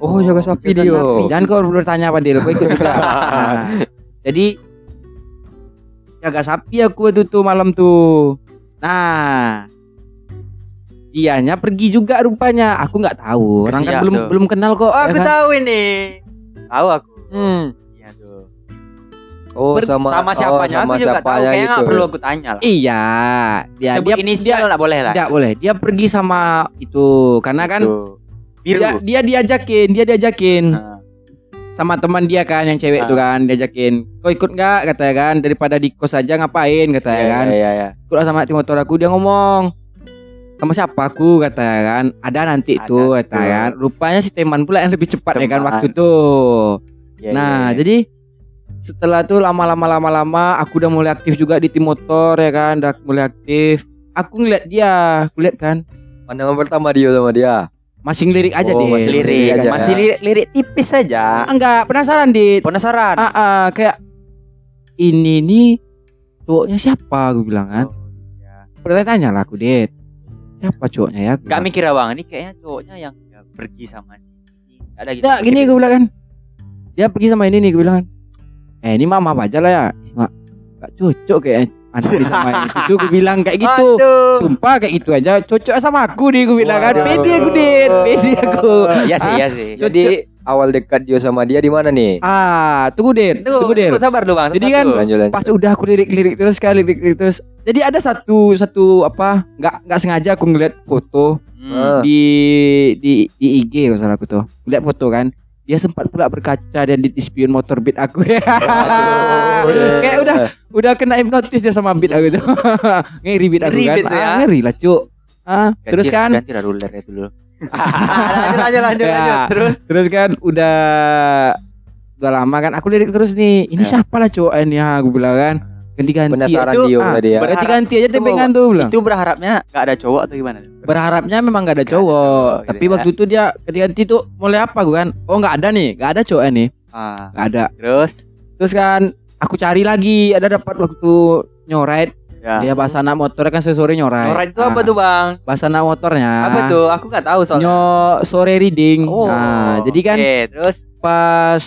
Oh, jaga sapi jaga Dio. sapi. Jangan kau bertanya apa Dil, kau ikut juga. Nah, jadi jaga sapi aku waktu tuh malam tuh. Nah, dianya pergi juga rupanya. Aku nggak tahu, orang kan belum tuh. belum kenal kok. Oh, ya aku kan? tahu ini. Tahu aku. Hmm. Iya tuh. Oh, Ber- sama Sama oh, siapanya sama aku juga tahu. Kayaknya gitu. nggak perlu aku tanya lah. Iya, dia Sebut dia inisial nggak boleh lah. Tidak boleh. Dia pergi sama itu karena kan Tuh. Biru. dia dia diajakin, dia diajakin Nah, sama teman dia kan yang cewek Ah. tuh kan diajakin. Kau ikut nggak katanya kan daripada di kos aja ngapain katanya iya, kan. Iya, iya. Ikut sama tim motor aku dia ngomong sama siapa aku katanya kan ada nanti Ada, itu katanya kan rupanya si teman pula yang lebih cepat ya kan waktu tuh Iya, nah iya, iya. jadi setelah tuh lama-lama lama-lama aku udah mulai aktif juga di tim motor ya kan udah mulai aktif aku ngeliat dia aku lihat kan Pandangan pertama Dio sama dia. Masih lirik aja Oh, deh. Masih lirik, lirik aja. masih lirik, lirik tipis saja. Enggak penasaran dit. Penasaran? Ah, ah, kayak ini nih cowoknya siapa? Gue bilang kan. Oh, iya. Bertanya lah aku dit. Siapa cowoknya ya? Gak mikir abang, ini kayaknya cowoknya yang ya, pergi sama si Gak ada gitu. Nggak, gini gue bilang kan. Dia pergi sama ini nih gue bilang kan. Eh ini mah maaf aja lah ya. Mak, gak cocok kayak anak ini sama ini. Itu gue bilang kayak gitu. Aduh. Sumpah kayak gitu aja cocok sama aku nih gue bilang kan. Pede aku dit, pede aku. Iya sih, Ah, iya sih. Jadi awal dekat dia sama dia di mana nih? Ah, tunggu dit, tunggu tunggu, sabar dulu bang. Jadi kan- Lanjut lanjut. Pas udah aku lirik-lirik terus kali lirik-lirik terus. Jadi ada satu satu apa? Nggak nggak sengaja aku ngeliat foto Hmm. Ah. di di di IG kalau salah aku tuh. Lihat foto kan. Dia sempat pula berkaca dan di spion motor beat aku. Kayak udah udah kena hipnotis dia sama beat aku tuh. ngeri beat aku Ngeri kan. ya. Ah, ngeri lah, Cuk. Ah, Ganti- terus kan ganti lah rulernya dulu. lanjut lanjut lanjut Ya. lanjut. Terus terus kan udah udah lama kan aku lirik terus nih. Ini Ya. siapa lah cowok ini aku bilang kan. Ganti-ganti. Penasaran Itu, ah, tadi ya. ber- Ganti-ganti aja Tunggu, tempengan tuh bilang. itu berharapnya gak ada cowok atau gimana? Berharapnya memang gak ada Nggak ada cowok, cowok gitu tapi ya. waktu itu dia ganti-ganti tuh mulai apa gue kan? Oh nggak ada nih, nggak ada cowok nih, Ah, nggak ada. terus Terus kan aku cari lagi, ada dapat waktu nyoret, ya. dia bahasa anak motor kan sore nyoret. Norak itu apa Ah, tuh bang? Bahasa anak motornya. Apa tuh? Aku gak tahu soalnya. Nyo sore reading. Oh, nah, jadi kan oke, terus pas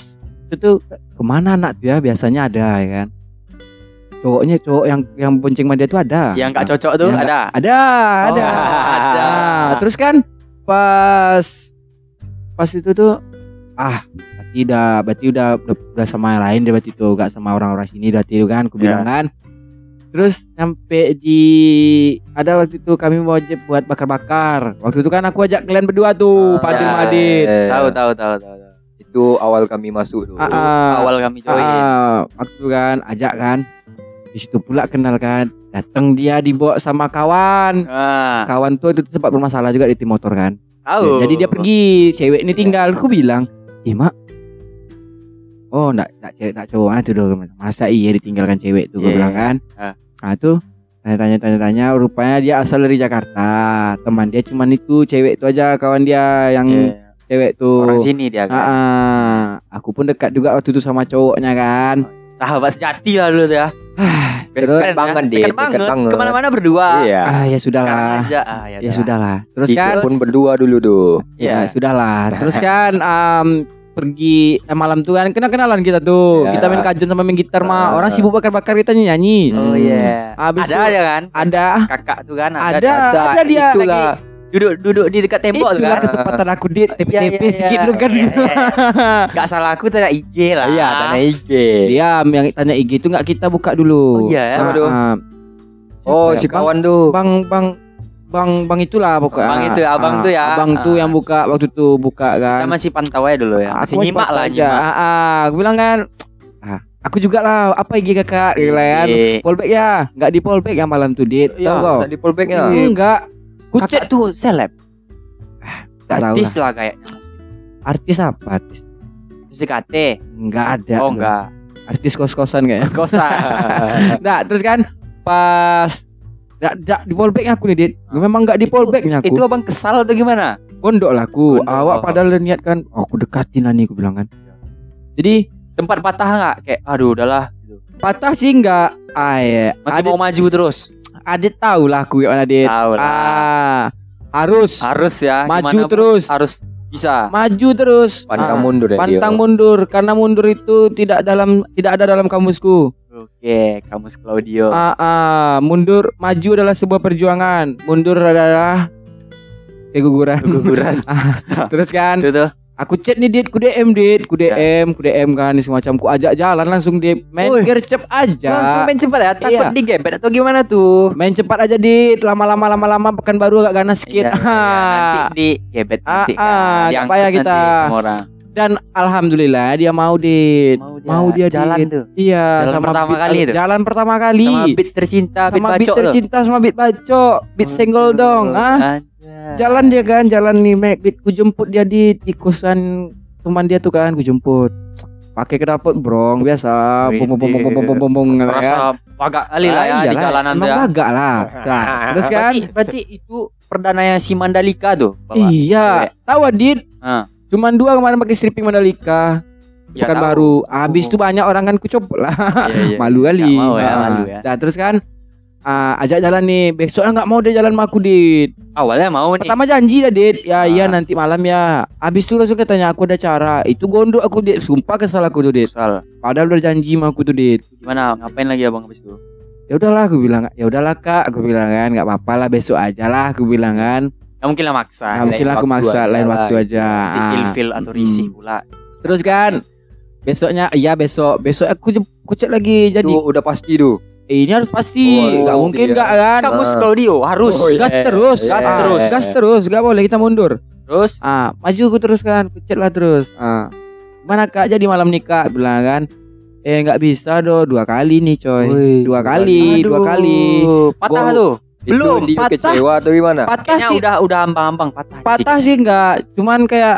itu tuh ke mana anak tuh ya biasanya ada ya kan. Cowoknya cowok yang yang bonceng sama dia tuh ada. yang gak cocok tuh Yang ada. Ada, ada. Oh, ada. Nah, terus kan pas pas itu tuh ah berarti udah berarti udah udah, udah sama yang lain dia berarti tuh gak sama orang-orang sini berarti itu kan aku Ya. bilang kan. Terus sampai di ada waktu itu kami mau wajib buat bakar-bakar. Waktu itu kan aku ajak kalian berdua tuh, Ah, Fadil ya. Madin. Eh, Tahu tahu tahu tahu. tahu. Itu awal kami masuk tuh. Ah, ah. Awal kami join. Ah, waktu kan ajak kan. Di situ pula kenal kan. Datang dia dibawa sama kawan. Ah, Kawan tuh itu sempat bermasalah juga di tim motor kan. tahu. Ya, Jadi dia pergi, cewek ini tinggal. Aku bilang, "Ih, Mak. Oh, enggak enggak cewek enggak cowok ah, tuh dong. Masa iya ditinggalkan cewek tuh gue Iya. bilang kan. Ah. Nah, tuh tanya-tanya tanya-tanya rupanya dia asal dari Jakarta. Teman dia cuman itu cewek itu aja kawan dia yang Iya. cewek tuh. Orang sini dia Ah, kan. ah. aku pun dekat juga waktu itu sama cowoknya kan. Sahabat sejati lah dulu tuh ya. Terus banget, ya. Dekat dekat banget. banget. Ke mana-mana berdua. Iya. Ah, ya sudahlah. aja. Ah, ya, Ya dah. sudahlah. Terus Kita kan pun berdua dulu tuh. Ya Iya. sudahlah. Terus kan em, pergi eh, malam tuh kan kenal kenalan kita tuh. Ya. Kita main kajen sama main gitar mah. Ah. Orang sibuk bakar-bakar kita nyanyi. Oh Hmm. iya. Habis Ada itu- aja kan? Ada Kakak tuh kan ada ada. ada, dia itulah. lagi. Duduk-duduk di dekat tembok tuh Itulah kan. kesempatan aku di Iya, iya, tepi-tepi iya. sedikit lu kan. Iya, iya. Gak salah aku tanya IG lah. Iya, tanah IG. Diam yang tanya IG itu nggak kita buka dulu. Oh, iya ya? Ah, Apa tuh? ah. Oh, si ya? kawan tuh. Bang bang bang bang itulah pokoknya. Bang itu, abang Ah, tuh ya. Abang tuh Ah. yang buka waktu itu buka kan. Kita masih pantau aja dulu ya. Ah, Masih aku nyimak lah aja. nyimak. Ah, ah. aku bilang kan, ah, aku juga lah. Apa IG kakak? Gitu kan. Iya. Polback ya, nggak di polback ya malam tuh dit. Iya, Tahu kau? tadi pullbacknya. Enggak, Kucek tuh seleb. nggak tahu Artis lah. lah kayaknya. Artis apa? Artis? CKT. Enggak ada. Oh tuh. enggak. Artis kos-kosan kayaknya. Kos-kosan. Nah, terus kan pas Nggak, nggak di polbacknya aku nih, Dit. Memang nggak di polbacknya aku. Itu abang kesal atau gimana? pondok lah aku. Pondok. Awak padahal niat kan, oh, aku dekatin lah nih aku bilang kan. Jadi Tempat patah nggak? Kayak aduh udahlah. Patah sih enggak. Ah, iya. Masih Adit, mau maju terus. Adit tahu lah aku gimana, Dit. Tahu lah. Ah, harus Harus ya. maju terus. Harus bisa. Maju terus. Pantang Ah, mundur ya Pantang dia. mundur karena mundur itu tidak dalam tidak ada dalam kamusku. Oke, kamus Claudio. Ah, ah, mundur maju adalah sebuah perjuangan. Mundur adalah keguguran. Keguguran. Ah, Terus kan Itu tuh. Aku chat nih dit, ku DM dit, ku DM, ku DM kan semacam ku ajak jalan langsung dit. Main Wih. gercep aja. Langsung main cepat ya. Takut Iya. digebet atau gimana tuh? Main cepat aja dit, lama-lama lama-lama pekan baru agak ganas Iya, sedikit. iya, nanti di gebet Ah, nanti ah, kan. Diangkut payah nanti kita. semua orang dan alhamdulillah dia mau dit mau dia, mau dia jalan dit. tuh. iya jalan sama pertama beat, kali itu jalan pertama kali. Sama beat tercinta sama beat, beat tercinta sama beat baco beat oh, senggol dong ah. Jalan dia kan jalan nih make beat ku jemput dia di tikusan teman dia tuh kan ku jemput. Pakai kedapot brong biasa. Bom bom bom bom bom bom ya. agak kali lah ya ah, di jalanan dia. agak lah. Nah, terus kan? Berarti, berarti itu perdananya si Mandalika tuh iya. Tahu Adit? Ah cuman dua kemarin pakai stripping Mandalika Ya, bukan tahu. baru habis tuh banyak orang kan kucopot lah Iya, iya. malu kali Nggak mau ya, Ah. malu ya. nah terus kan ah, ajak jalan nih besoknya nggak mau dia jalan sama aku dit Awalnya mau nih. pertama janji dah dit ya iya Ah. nanti malam ya habis tuh langsung katanya aku ada cara itu gondok aku dit sumpah kesal aku tuh dit Sal. padahal udah janji sama aku tuh dit Gimana? Ngapain lagi abang habis itu? ya udahlah aku bilang ya udahlah kak aku bilang kan nggak apa-apa lah besok aja lah aku bilang kan Ya mungkin lah maksa. Nah, mungkin lah aku maksa lain waktu gitu. aja Ah. ilfil atau risih pula. terus kan besoknya iya besok besok aku jem- aku cek lagi jadi Itu udah pasti tuh. eh, ini harus pasti Oh, nggak pasti mungkin ya. nggak kan Kamu Ah. Claudio harus. Oh, iya. gas terus Gas Ah, terus. gas terus nggak boleh kita mundur Terus ah maju aku terus kan aku cek lah terus ah mana kak jadi malam nikah bilang kan eh nggak bisa do dua kali nih coy Wih, dua kali dua Aduh, kali Patah tuh. Belum, itu patah. kecewa atau gimana? patah Kayaknya sih udah udah ambang-ambang patah. patah sih nggak cuman kayak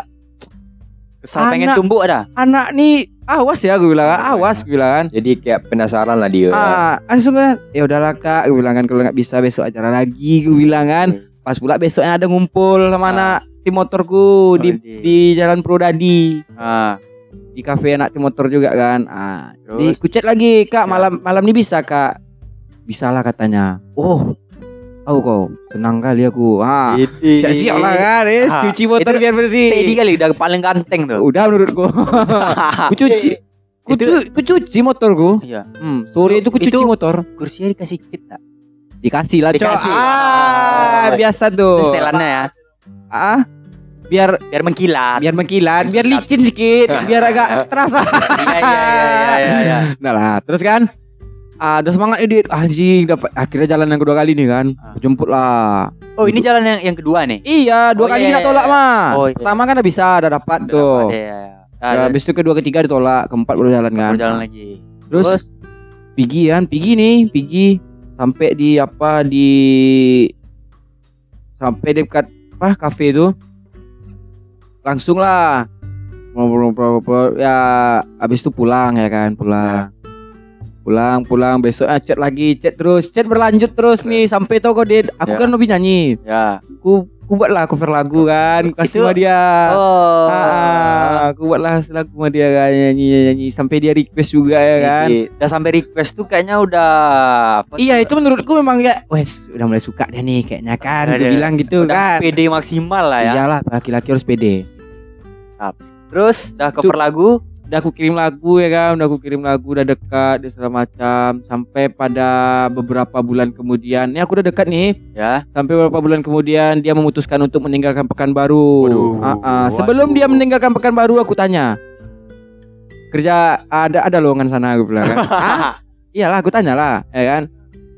Kesal pengen Anak. tumbuk ada. anak nih awas ya gue bilang awas gue bilang kan Jadi kayak penasaran lah dia. ah langsung kan ya udahlah kak gue bilang kan kalau nggak bisa besok acara lagi gue bilang kan pas pula besoknya ada ngumpul sama Ah. anak tim motorku di Wih. di jalan Prodadi Ah, di kafe anak tim motor juga kan ah di kucet lagi kak Ya. malam malam ini bisa kak bisa lah katanya oh tahu kau senang kali aku ah siap siap lah kan eh Ah, cuci motor biar bersih Teddy kali udah paling ganteng tuh. udah menurutku ku cuci ku, Itu- cu- ku cuci motorku Iya. hmm, sore itu ku cuci Itu- motor Kursinya dikasih kit tak? dikasih lah Dikasih. ah Oh. biasa tuh setelannya ya. ah biar Biar mengkilat. biar mengkilat biar licin sedikit biar agak terasa Iya iya iya iya iya. nah lah terus kan ah, udah semangat edit anjing dapat. Akhirnya jalan yang kedua kali nih kan? Ah. Jemput lah. Oh, ini jalan yang yang kedua nih. iya dua Oh, kali iya, nak iya, tolak iya. mah. Oh, iya. pertama kan udah bisa udah dapat Udah tuh. dapat, Iya iya. Ya, Nah, habis itu kedua ketiga ditolak keempat baru jalan kan? Baru jalan lagi. terus, Terus? Pigi kan? Pigi nih Pigi sampai di apa di sampai dekat apa kafe itu. Langsung lah. Ngobrol-ngobrol ya habis itu pulang ya kan? Pulang pulang pulang besok ah, chat lagi chat terus chat berlanjut terus nih sampai tau kok Dit aku Ya. kan lebih nyanyi ya. aku aku buat lah cover lagu kan kasih sama dia Oh. Ah, aku buat lah lagu sama dia kan nyanyi nyanyi sampai dia request juga ya kan Jadi, Udah sampai request tuh kayaknya udah apa Iya tuh? itu menurutku memang ya Wes udah mulai suka dia nih kayaknya kan Udah- bilang gitu udah kan PD maksimal lah ya. Iyalah laki-laki harus pede Terus udah cover lagu, Udah aku kirim lagu ya kan Udah aku kirim lagu udah dekat dan segala macam. Sampai pada beberapa bulan kemudian. Ini aku udah dekat nih. Ya. Sampai beberapa bulan kemudian Dia memutuskan untuk meninggalkan Pekanbaru. Waduh. Ah, ah. Sebelum Waduh. dia meninggalkan Pekanbaru aku tanya. Kerja ada ada lowongan sana aku bilang kan? Hah? Iyalah aku tanya lah ya kan?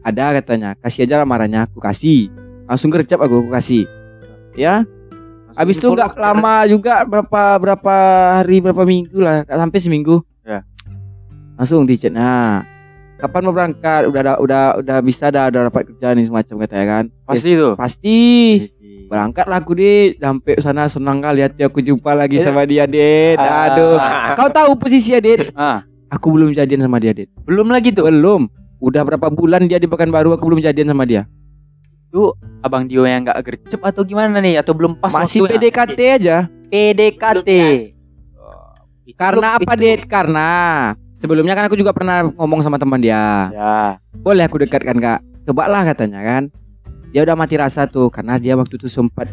Ada katanya. Kasih aja lamarannya aku kasih. Langsung gercep aku aku kasih. Ya Habis itu nggak lama juga berapa berapa hari berapa minggu lah sampai seminggu. Ya. Langsung di chat. Nah, kapan mau berangkat? Udah ada, udah udah bisa dah udah dapat kerjaan nih semacam katanya kan. Pasti Yes, tuh. pasti. Berangkat lah aku di sampai sana senang kali hati aku jumpa lagi Eh. sama dia, Dit. Aduh. Kau tahu posisinya, Dit? Ah, Aku belum jadian sama dia, Dit. belum lagi tuh. Belum. Udah berapa bulan dia di Pekanbaru aku belum jadian sama dia. Abang Dio yang nggak gercep atau gimana nih? Atau belum pas Masih waktunya? PDKT aja. PDKT. Itu- Karena apa, itu- Dit? Karena sebelumnya kan aku juga pernah ngomong sama teman dia. Ya. Boleh aku dekatkan, Kak. Cobalah katanya kan. Dia udah mati rasa tuh karena dia waktu itu sempat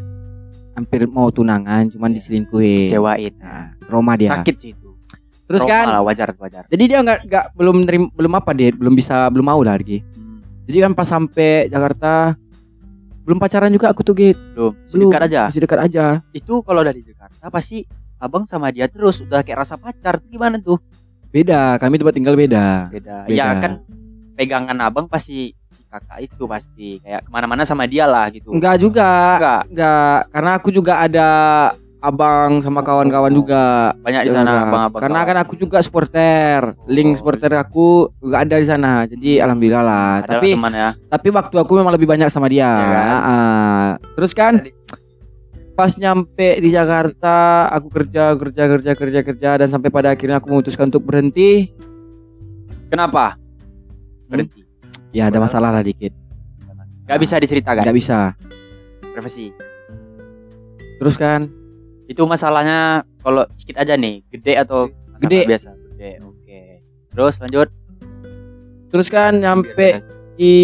hampir mau tunangan cuman diselingkuhin. Kecewain. Nah, trauma dia. Sakit sih itu. Terus Trauma kan lah, wajar wajar. jadi dia nggak nggak belum nerim, belum apa dia belum bisa belum mau lah lagi. Hmm, Jadi kan pas sampai Jakarta belum pacaran juga aku tuh Git. belum. Masih Belum. Dekat aja. Masih dekat aja. Itu kalau dari Jakarta pasti abang sama dia terus udah kayak rasa pacar tuh gimana tuh? Beda, kami tempat tinggal beda. Beda. Beda. Ya kan pegangan abang pasti si kakak itu pasti kayak ke mana-mana sama dia lah gitu. Enggak juga. Enggak. Enggak, karena aku juga ada abang sama kawan-kawan juga. Banyak di Ya sana abang-abang. Karena kawan. kan aku juga supporter. Link Oh, supporter aku juga ada di sana. Jadi alhamdulillah lah. Tapi teman ya. tapi waktu aku memang lebih banyak sama dia. Ya kan? Ah, terus kan pas nyampe di Jakarta aku kerja kerja kerja kerja kerja dan sampai pada akhirnya aku memutuskan untuk berhenti Kenapa? Berhenti. ya ada masalah lah dikit Gak bisa diceritakan. nggak bisa Profesi. terus kan Itu masalahnya kalau sedikit aja nih, gede atau Gede. biasa? Gede. Oke. Terus lanjut. terus kan nyampe di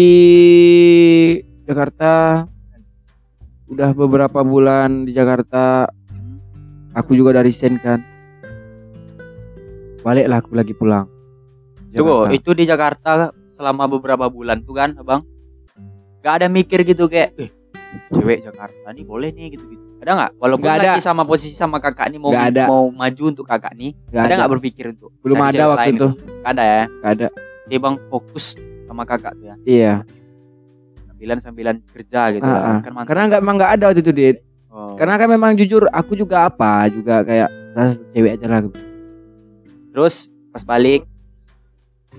Jakarta udah beberapa bulan di Jakarta aku juga dari sen kan baliklah aku lagi pulang Tunggu, itu di Jakarta selama beberapa bulan tuh kan, Abang? Gak ada mikir gitu kayak, eh, cewek Jakarta nih boleh nih gitu-gitu. Ada nggak? Walaupun Nggak ada. lagi sama posisi sama kakak nih mau Nggak ada. mau maju untuk kakak nih, Nggak ada nggak berpikir untuk belum ada waktu itu gitu? Nggak ada ya. Nggak ada Jadi bang fokus sama kakak tuh ya, iya sambilan sambilan kerja gitu ya. ah. Kan mantap. karena nggak emang nggak ada waktu itu dit Oh. karena kan memang jujur aku juga apa juga kayak cewek aja lah Terus pas balik,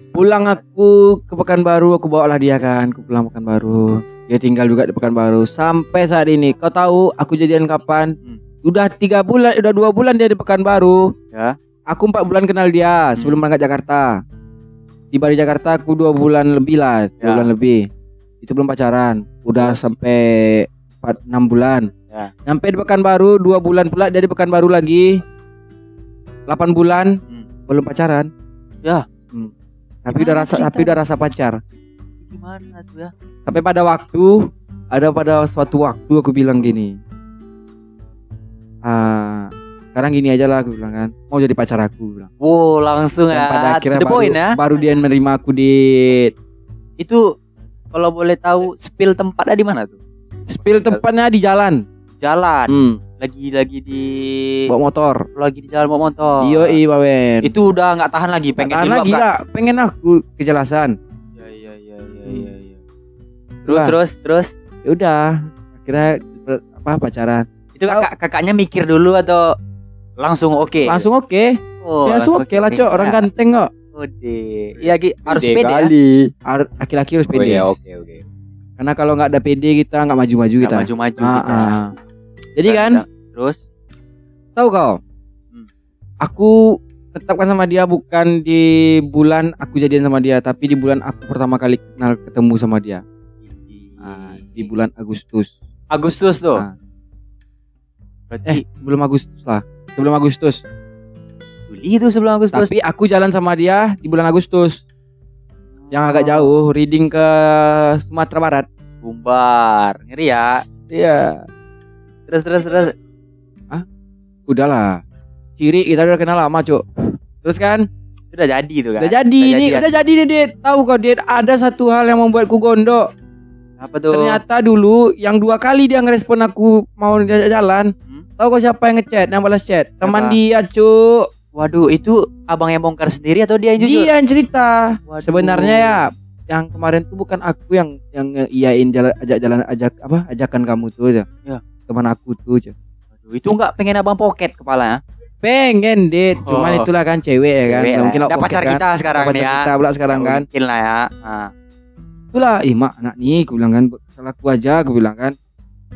pulang aku ke Pekanbaru aku bawa lah dia kan aku pulang Pekanbaru dia tinggal juga di Pekanbaru sampai saat ini kau tahu aku jadian kapan Hmm. udah tiga bulan udah dua bulan dia di Pekanbaru Ya. aku empat bulan kenal dia sebelum berangkat Jakarta tiba di Jakarta aku dua bulan lebih lah dua Ya. bulan lebih itu belum pacaran udah sampai empat enam bulan Ya. sampai di Pekanbaru dua bulan pula dia di Pekanbaru lagi 8 bulan Hmm. belum pacaran Ya. Tapi udah rasa tapi udah rasa pacar gimana tuh ya? sampai pada waktu ada pada suatu waktu aku bilang gini ah sekarang gini aja lah aku bilang kan mau jadi pacar aku bilang Wow, langsung dan ya. pada akhirnya the baru, point ya. baru dia menerima aku di Itu kalau boleh tahu spill tempatnya di mana tuh? spill tempatnya di jalan Jalan. hmm, Lagi lagi di bawa motor lagi di jalan bawa motor. iyo iya Bawen Itu udah nggak tahan lagi, pengen pengen lagi lah pengen aku kejelasan Iya iya iya iya iya. iya. Terus Lah. terus terus ya udah ber- apa pacaran itu kakak kakaknya mikir dulu atau langsung oke? langsung oke Oh, ya langsung oke lah cok orang kan. ganteng kok Ode. Iya Ki, harus Pede ya. kali. Ar- laki-laki harus Oh pede iya oke oke. karena kalau nggak ada pede kita nggak maju-maju kita maju-maju Ah, kita. ah. Jadi kan Terus tahu kau Hmm. aku tetapkan sama dia bukan di bulan aku jadian sama dia tapi di bulan aku pertama kali kenal ketemu sama dia Ah, di bulan Agustus Agustus tuh. Ah. Berarti eh sebelum Agustus lah sebelum Agustus Juli itu sebelum Agustus. tapi aku jalan sama dia di bulan Agustus yang agak Oh. jauh reading ke Sumatera Barat Bumbar. Ngeri ya. iya Terus terus terus. udahlah ciri kita udah kenal lama cuk terus kan Udah jadi tuh kan. udah jadi nih jadian. udah jadi nih Dit tahu kau Dit ada satu hal yang membuatku gondok Apa tuh? Ternyata dulu yang dua kali dia ngerespon aku mau jalan. Hmm? Tahu kok siapa yang ngechat, yang balas chat? Teman dia, Cuk. Waduh, itu abang yang bongkar sendiri atau dia yang jujur? Dia yang cerita. Waduh. Sebenarnya ya yang kemarin tuh bukan aku yang yang iyain jalan ajak jalan ajak apa ajakan kamu tuh aja. Ya. Teman aku tuh aja. Waduh, itu enggak pengen abang pocket kepala ya? Pengen dit, cuman Oh. itulah kan cewek ya kan. Cewek Nggak lah. mungkin lah pocket pacar kan. kita sekarang pacar ya. kita pula sekarang Nggak kan. Mungkin lah ya. Nah. Itulah, ih mak anak nih, aku bilang kan salah aku aja, aku bilang kan.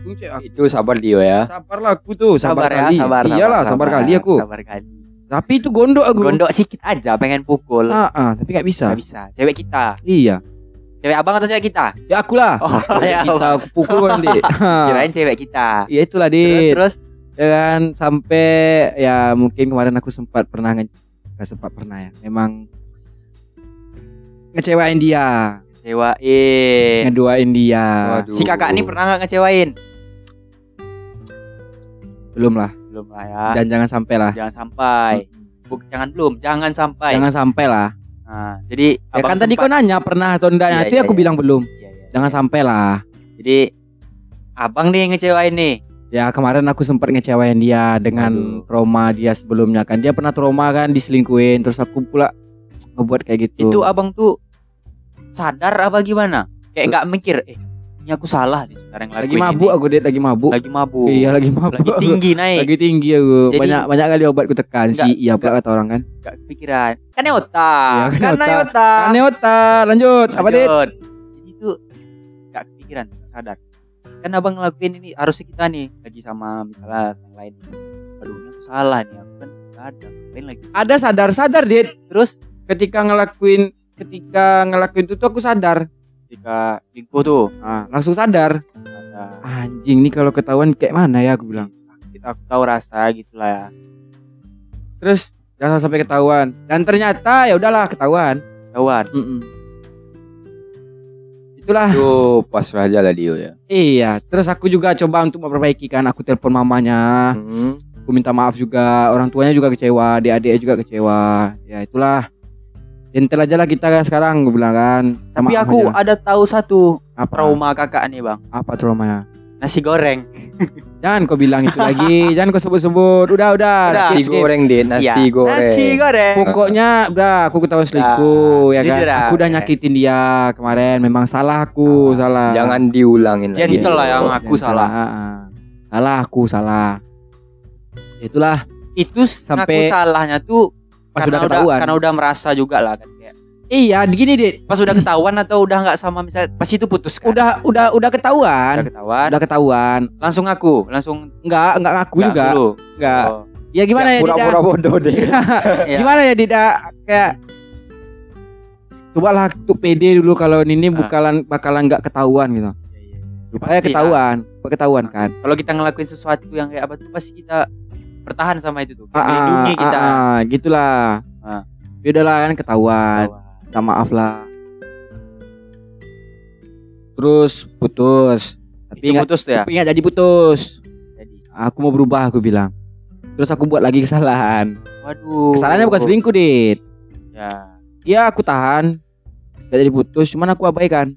Cewek aku Itu sabar Dio ya. sabar lah aku tuh, sabar, ya, kali. sabar. Iyalah, sabar, kali aku. Sabar kali. Tapi itu gondok aku. Gondok sikit aja pengen pukul. Ah, ah, tapi nggak bisa. Nggak bisa. Cewek kita. Iya. Cewek abang atau cewek kita? Ya aku lah. Oh, ya. kita aku pukul nanti. Kirain cewek kita. Iya itulah Terus dit. terus Ya kan sampai ya mungkin kemarin aku sempat pernah nge nggak sempat pernah ya. Memang ngecewain dia, cewain. ngeduain dia. Waduh. Si kakak ini pernah nggak ngecewain? Belum lah. Belum lah ya. Dan jangan sampai lah. Jangan sampai. Buk, jangan belum, jangan sampai. Jangan sampai lah. Nah, jadi Ya kan tadi kau nanya pernah atau enggaknya Iya, itu iya, aku iya. bilang belum. Iya, iya. Jangan sampai lah. Jadi abang nih yang ngecewain nih. Ya kemarin aku sempat ngecewain dia dengan Waduh. trauma dia sebelumnya kan. Dia pernah trauma kan diselingkuhin terus aku pula ngebuat kayak gitu. Itu abang tuh sadar apa gimana? Kayak nggak mikir, eh ini aku salah nih sekarang lagi ngelakuin mabuk ini. aku dia lagi mabuk. Lagi mabuk. Iya lagi mabuk. Lagi tinggi naik. Lagi tinggi aku. Jadi- banyak banyak kali obat ku tekan Enggak, sih. Iya pula kata orang kan. Gak kepikiran. Kan otak. Iya, kan kan otak. Aneh otak. Lanjut. Apa dit? Lanjut. Jadi itu gak kepikiran, gak sadar. kan abang ngelakuin ini harusnya kita nih lagi sama misalnya yang lain aduh ini aku salah nih aku kan nggak ada ngapain lagi Ada sadar-sadar, Dit. terus Ketika ngelakuin ketika ngelakuin itu tuh aku sadar. Ketika selingkuh tuh Ah, langsung sadar. ada Anjing nih kalau ketahuan kayak mana ya aku bilang. sakit aku tahu rasa gitu lah ya Terus jangan sampai ketahuan. Dan ternyata ya udahlah ketahuan. kawan Mm-mm. Itulah. Itu pas aja lah Dio ya. Iya, terus aku juga coba untuk memperbaiki kan. Aku telepon mamanya, Hmm. aku minta maaf juga. Orang tuanya juga kecewa, adik-adiknya juga kecewa. Ya itulah. Gentle aja lah kita kan sekarang, gue bilang kan. Tapi aku aja. ada tahu satu apa trauma kakak nih bang apa traumanya? nasi goreng Jangan kau bilang itu lagi, jangan kau sebut-sebut. Udah, udah. Udah. Nasi skip. goreng deh, nasi Iya, goreng. nasi goreng Pokoknya udah aku ketahuan selingkuh ya kan. jujur Aku udah oke. nyakitin dia kemarin. Memang salah aku, salah. Jangan diulangin lagi. Gentle lah yang aku Yang salah. ah, ah. Salah aku salah. Ya itulah itu Sampai- sampai salahnya tuh pas karena udah ketahuan. karena udah merasa juga lah kan kayak Iya, gini Dit. pas udah ketahuan atau udah nggak sama misalnya pas itu putus kan? Udah udah udah ketahuan. udah ketahuan Udah ketahuan. langsung aku langsung Enggak, enggak ngaku nggak juga. dulu. Enggak. Oh, Ya gimana ya, Dida? Pura-pura bodoh deh. iya. Gimana ya Dida? Kayak Cobalah untuk pede dulu kalau ini Ah. bakalan bakalan nggak ketahuan gitu. Supaya Pasti, ketahuan, ketahuan kan. kalau kita ngelakuin sesuatu yang kayak apa tuh pasti kita bertahan sama itu tuh Ah, melindungi ah, kita ah, ah, gitulah. Ah. Ya udahlah kan ketahuan. Minta maaf lah. Terus putus. Tapi nggak putus tuh ya tapi nggak jadi putus. jadi Aku mau berubah aku bilang. Terus aku buat lagi kesalahan. waduh Kesalahannya bukan selingkuh, Dit. ya Iya aku tahan Gak jadi putus Cuman aku abaikan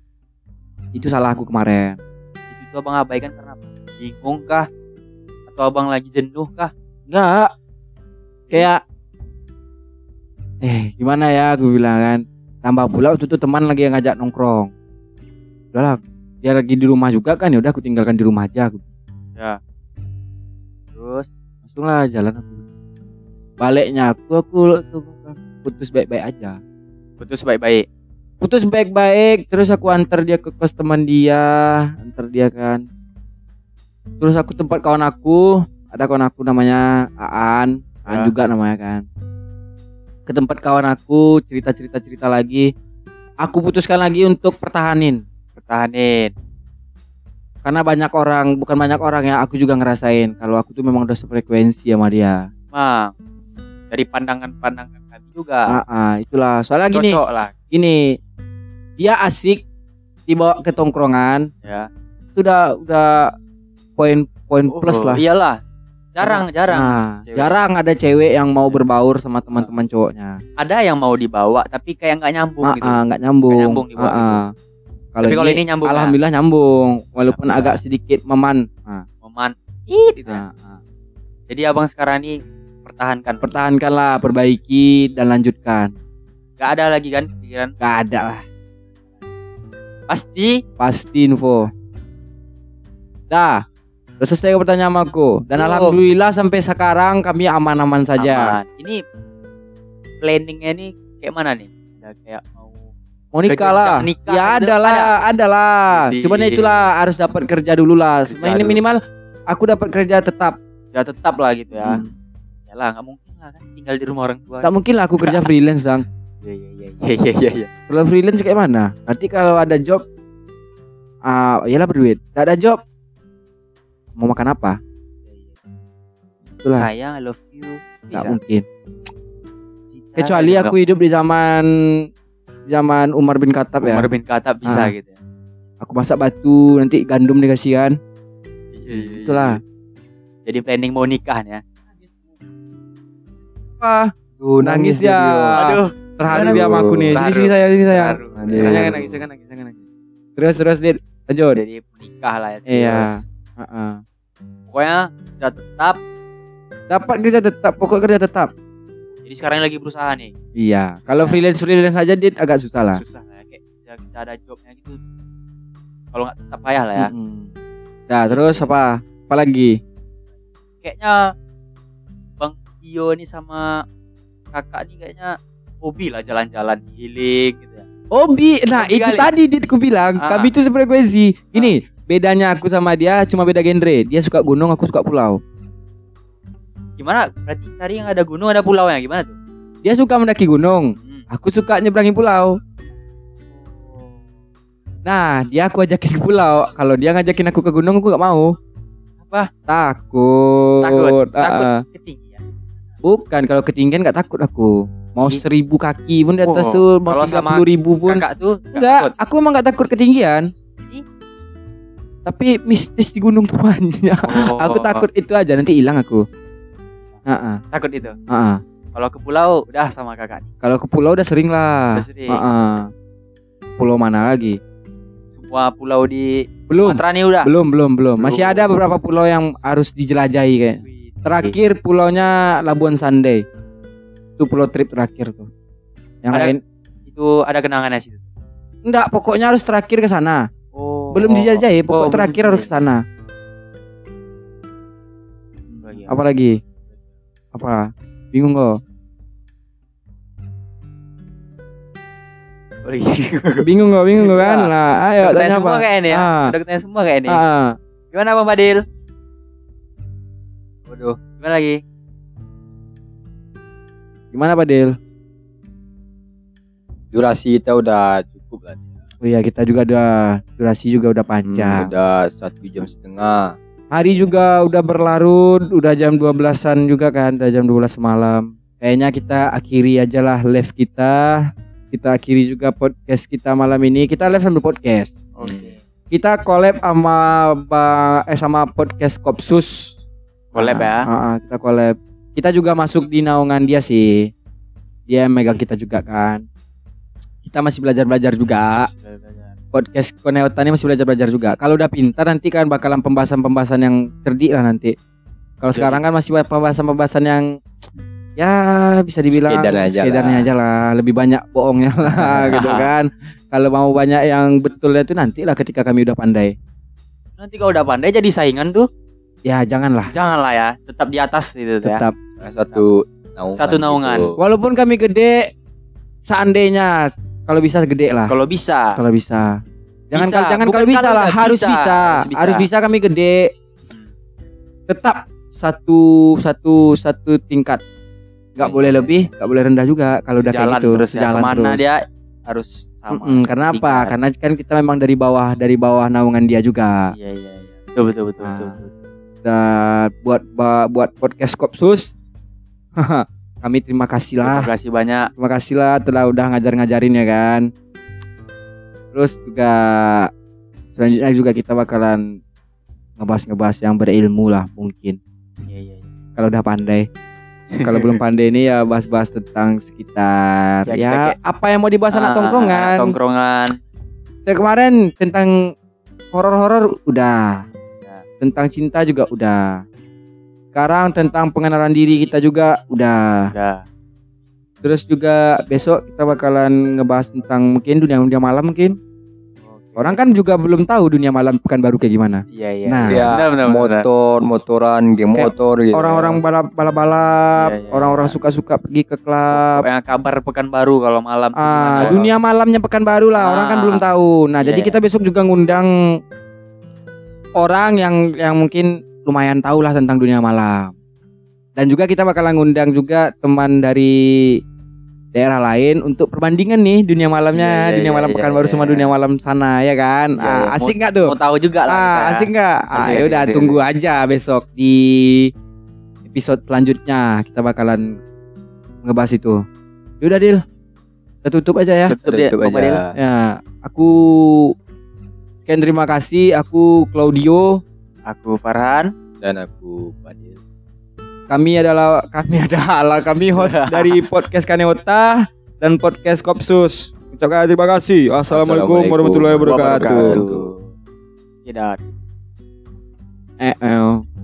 Itu salah aku kemarin itu tuh abang abaikan karena apa bingung kah atau abang lagi jenuh kah Enggak Kayak Eh gimana ya aku bilang kan. Tambah pula waktu itu teman lagi yang ngajak nongkrong. Udahlah Dia lagi di rumah juga kan ya udah aku tinggalkan di rumah aja aku. terus Langsung lah jalan aku. Baliknya aku Aku, aku putus baik-baik aja. Putus baik-baik? Putus baik-baik Terus aku antar dia ke kos teman dia Antar dia kan. Terus aku tempat kawan aku Ada kawan aku namanya Aan. Aan Ya. juga namanya kan. Ke tempat kawan aku Cerita-cerita-cerita lagi. Aku putuskan lagi untuk pertahanin. Pertahanin. Karena banyak orang Bukan banyak orang ya Aku juga ngerasain Kalau aku tuh memang udah sefrekuensi sama dia. Mang dari pandangan-pandangan kami juga. Ah, ah, Itulah. Soalnya gini cocok lah. Gini Dia asik Dibawa ke tongkrongan. Ya. Itu udah udah poin poin plus Oh, lah. iyalah jarang jarang Nah, cewek. jarang ada cewek yang mau berbaur sama teman-teman cowoknya. ada yang mau dibawa tapi kayak nggak nyambung Ah, gitu ah, nggak nyambung. Nggak nyambung dibawa Ah, ah. Kalau tapi kalau ini, ini nyambung ya? alhamdulillah nyambung, walaupun Alhamdulillah. agak sedikit meman. Nah, momen Ih, gitu ya. nah, ah. jadi abang sekarang ini pertahankan Pertahankanlah, perbaiki dan lanjutkan. nggak ada lagi kan pikiran Gak ada lah, pasti pasti info. Dah, udah selesai pertanyaan aku. Dan Belum. alhamdulillah sampai sekarang kami aman-aman saja. aman. ini planningnya nih kayak mana nih udah kayak mau Mau nikah lah. nikah ya gitu, ada lah, ada lah. Di- Cuman ya itulah harus dapat kerja dulu lah. Kerja Ini dulu. minimal aku dapat kerja tetap. ya tetap lah gitu ya Hmm. ya lah nggak mungkin lah kan tinggal di rumah orang tua Tak mungkin lah aku kerja freelance dong. iya iya iya iya iya iya iya Kalau freelance kayak mana? Nanti kalau ada job ah iyalah berduit. Tak ada job mau makan apa? Itulah sayang I love you bisa mungkin. Cinta, Kecuali aku hidup di zaman zaman Umar bin Khattab ya. Umar bin Khattab bisa Ah. gitu ya. Aku masak batu, nanti gandum dikasih kan. Iya, iya, Itulah. iya. Jadi planning mau nikah nih ya. Apa? Tuh, Nangis dia. Aduh, Terharu dia sama aku nih. Sini sini saya, sini saya. Jangan nangis, jangan nangis, jangan nangis. Terus terus Dit. Lanjut. Jadi menikah lah ya. Iya. Heeh. Pokoknya udah tetap. Dapat kerja tetap, pokok kerja tetap. Jadi sekarang lagi berusaha nih. Iya. Kalau freelance freelance aja dit agak susah lah. Susah lah ya. Kayak ya kita ada jobnya gitu. Kalau nggak tetap payah lah ya. Mm-mm. Nah terus apa? Apa lagi? Kayaknya Bang Tio ini sama kakak nih kayaknya hobi lah jalan-jalan healing gitu ya. Hobi. Nah Hobi itu kali. tadi dit ku bilang. Ah. Kami itu sefrekuensi. Ini bedanya aku sama dia cuma beda genre. Dia suka gunung, aku suka pulau. Gimana? Berarti cari yang ada gunung ada pulau ya gimana tuh? Dia suka mendaki gunung, Hmm. aku suka nyebrangin pulau. Nah, dia aku ajakin ke pulau. Kalau dia ngajakin aku ke gunung, aku gak mau. Apa? Takut. Takut. Takut Ah, ketinggian. Bukan, kalau ketinggian gak takut aku. Mau seribu kaki pun di atas Oh, tuh, mau tiga puluh ribu pun. Kakak tuh nggak Enggak, aku emang gak takut ketinggian. Tapi mistis di gunung tuh banyak. Oh, aku takut itu aja nanti hilang aku. Heeh, takut itu. heeh. Kalau ke pulau udah sama kakak. Kalau ke pulau udah sering lah. Udah sering. Heeh. Pulau mana lagi? Semua pulau di Belum. Sumatera nih udah. Belum, belum, belum. Masih Belum. ada beberapa pulau yang harus dijelajahi kayak. Terakhir pulaunya Labuan Sandai. Itu pulau trip terakhir tuh. Yang Ada- lain itu ada kenangannya situ. enggak, pokoknya harus terakhir ke sana. Oh. Belum dijelajahi, pokok Oh, belum terakhir harus ke sana. dijelajahi. Apa lagi? Apa? Bingung kok? Oh, iya. Bingung kok, bingung kok kan? Enggak. Lah, ayo Udah tanya semua kayak ini ya. Ah. Udah ketanya semua kayak ini. Ah, Gimana Bang Badil? Waduh, Gimana lagi? gimana Pak Del? durasi kita udah cukup lah. Oh iya, kita juga udah durasi juga udah Hmm, panjang. udah satu jam setengah. Hari juga udah berlarut, udah jam 12-an juga kan, udah jam 12 malam. Kayaknya kita akhiri aja lah live kita. Kita akhiri juga podcast kita malam ini. Kita live sambil podcast. Oke. Kita collab sama ba- eh sama podcast Kopsus. Collab ya. Ah, ah, kita collab. Kita juga masuk di naungan dia sih. Dia megang kita juga kan. Kita masih belajar-belajar juga. Podcast Koneota ini masih belajar-belajar juga. Kalau udah pintar nanti kan bakalan pembahasan-pembahasan yang cerdik lah nanti. Kalau Jadi- sekarang kan masih pembahasan-pembahasan yang ya bisa dibilang Sekedarnya aja sekedarnya lah. aja lah. Lebih banyak bohongnya lah gitu kan. Kalau mau banyak yang betulnya itu nanti lah ketika kami udah pandai. Nanti kalau udah pandai jadi saingan tuh, Ya janganlah. janganlah ya. Tetap di atas gitu tuh ya. Tetap. Satu naungan. Satu naungan. gitu. Walaupun kami gede, seandainya kalau bisa gede lah. Kalau bisa. Kalau bisa. Jangan Bisa. kal- jangan kalau bisa lah, harus bisa. bisa. Harus bisa. Harus bisa kami gede. Tetap satu satu satu tingkat. Nggak boleh lebih, nggak boleh rendah juga kalau udah kayak gitu. terus ya. Sejalan Ke mana terus. dia harus sama. Mm-mm, karena apa? setingkat. Karena kan kita memang dari bawah dari bawah naungan dia juga. Iya iya iya. Betul betul betul betul. betul. Dan buat buat podcast Kopsus kami terima kasih lah. Terima kasih banyak. Terima kasih lah telah udah ngajar-ngajarin ya kan. Terus juga selanjutnya juga kita bakalan ngebahas-ngebahas yang berilmu lah mungkin. Iya iya. iya. Kalau udah pandai. Kalau belum pandai ini ya bahas-bahas tentang sekitar Ya, ya, kayak- apa yang mau dibahas anak Ah, tongkrongan. Tongkrongan. Kayak kemarin tentang horor-horor udah. Ya. Tentang cinta juga udah. Sekarang tentang pengenalan diri kita juga udah. Udah. Terus juga besok kita bakalan ngebahas tentang mungkin dunia dunia malam mungkin. Orang kan juga belum tahu dunia malam Pekanbaru kayak gimana. Iya iya. Nah. Ya, Benar, benar, benar. motor, motoran, game Kayak motor gitu. Orang-orang balap balap balap, Iya, iya, orang-orang iya. suka-suka pergi ke klub. Pokoknya kabar pekan baru kalau malam. Ah, gimana? dunia malamnya Pekanbaru lah. Orang kan Ah. belum tahu. Nah, Iya, jadi iya. kita besok juga ngundang orang yang yang mungkin lumayan tahu lah tentang dunia malam. Dan juga kita bakalan ngundang juga teman dari daerah lain untuk perbandingan nih dunia malamnya, Iya, iya, dunia iya, malam iya, Pekanbaru iya, sama dunia malam sana ya kan. Iya, ah, asik nggak tuh? Mau tahu juga lah. Ah, ya. asik nggak? Ah, ya udah tunggu aja besok di episode selanjutnya kita bakalan ngebahas itu. Yaudah Dil, kita tutup aja ya. Tutup ya, tutup Badil. aja. Ya, aku sekian terima kasih. Aku Claudio. Aku Farhan. Dan aku Badil. Kami adalah kami adalah kami host dari podcast Kaneota dan podcast Kopsus. Ucapkan terima kasih. Assalamualaikum Assalamualaikum warahmatullahi wabarakatuh. Tidak. Eh, eh.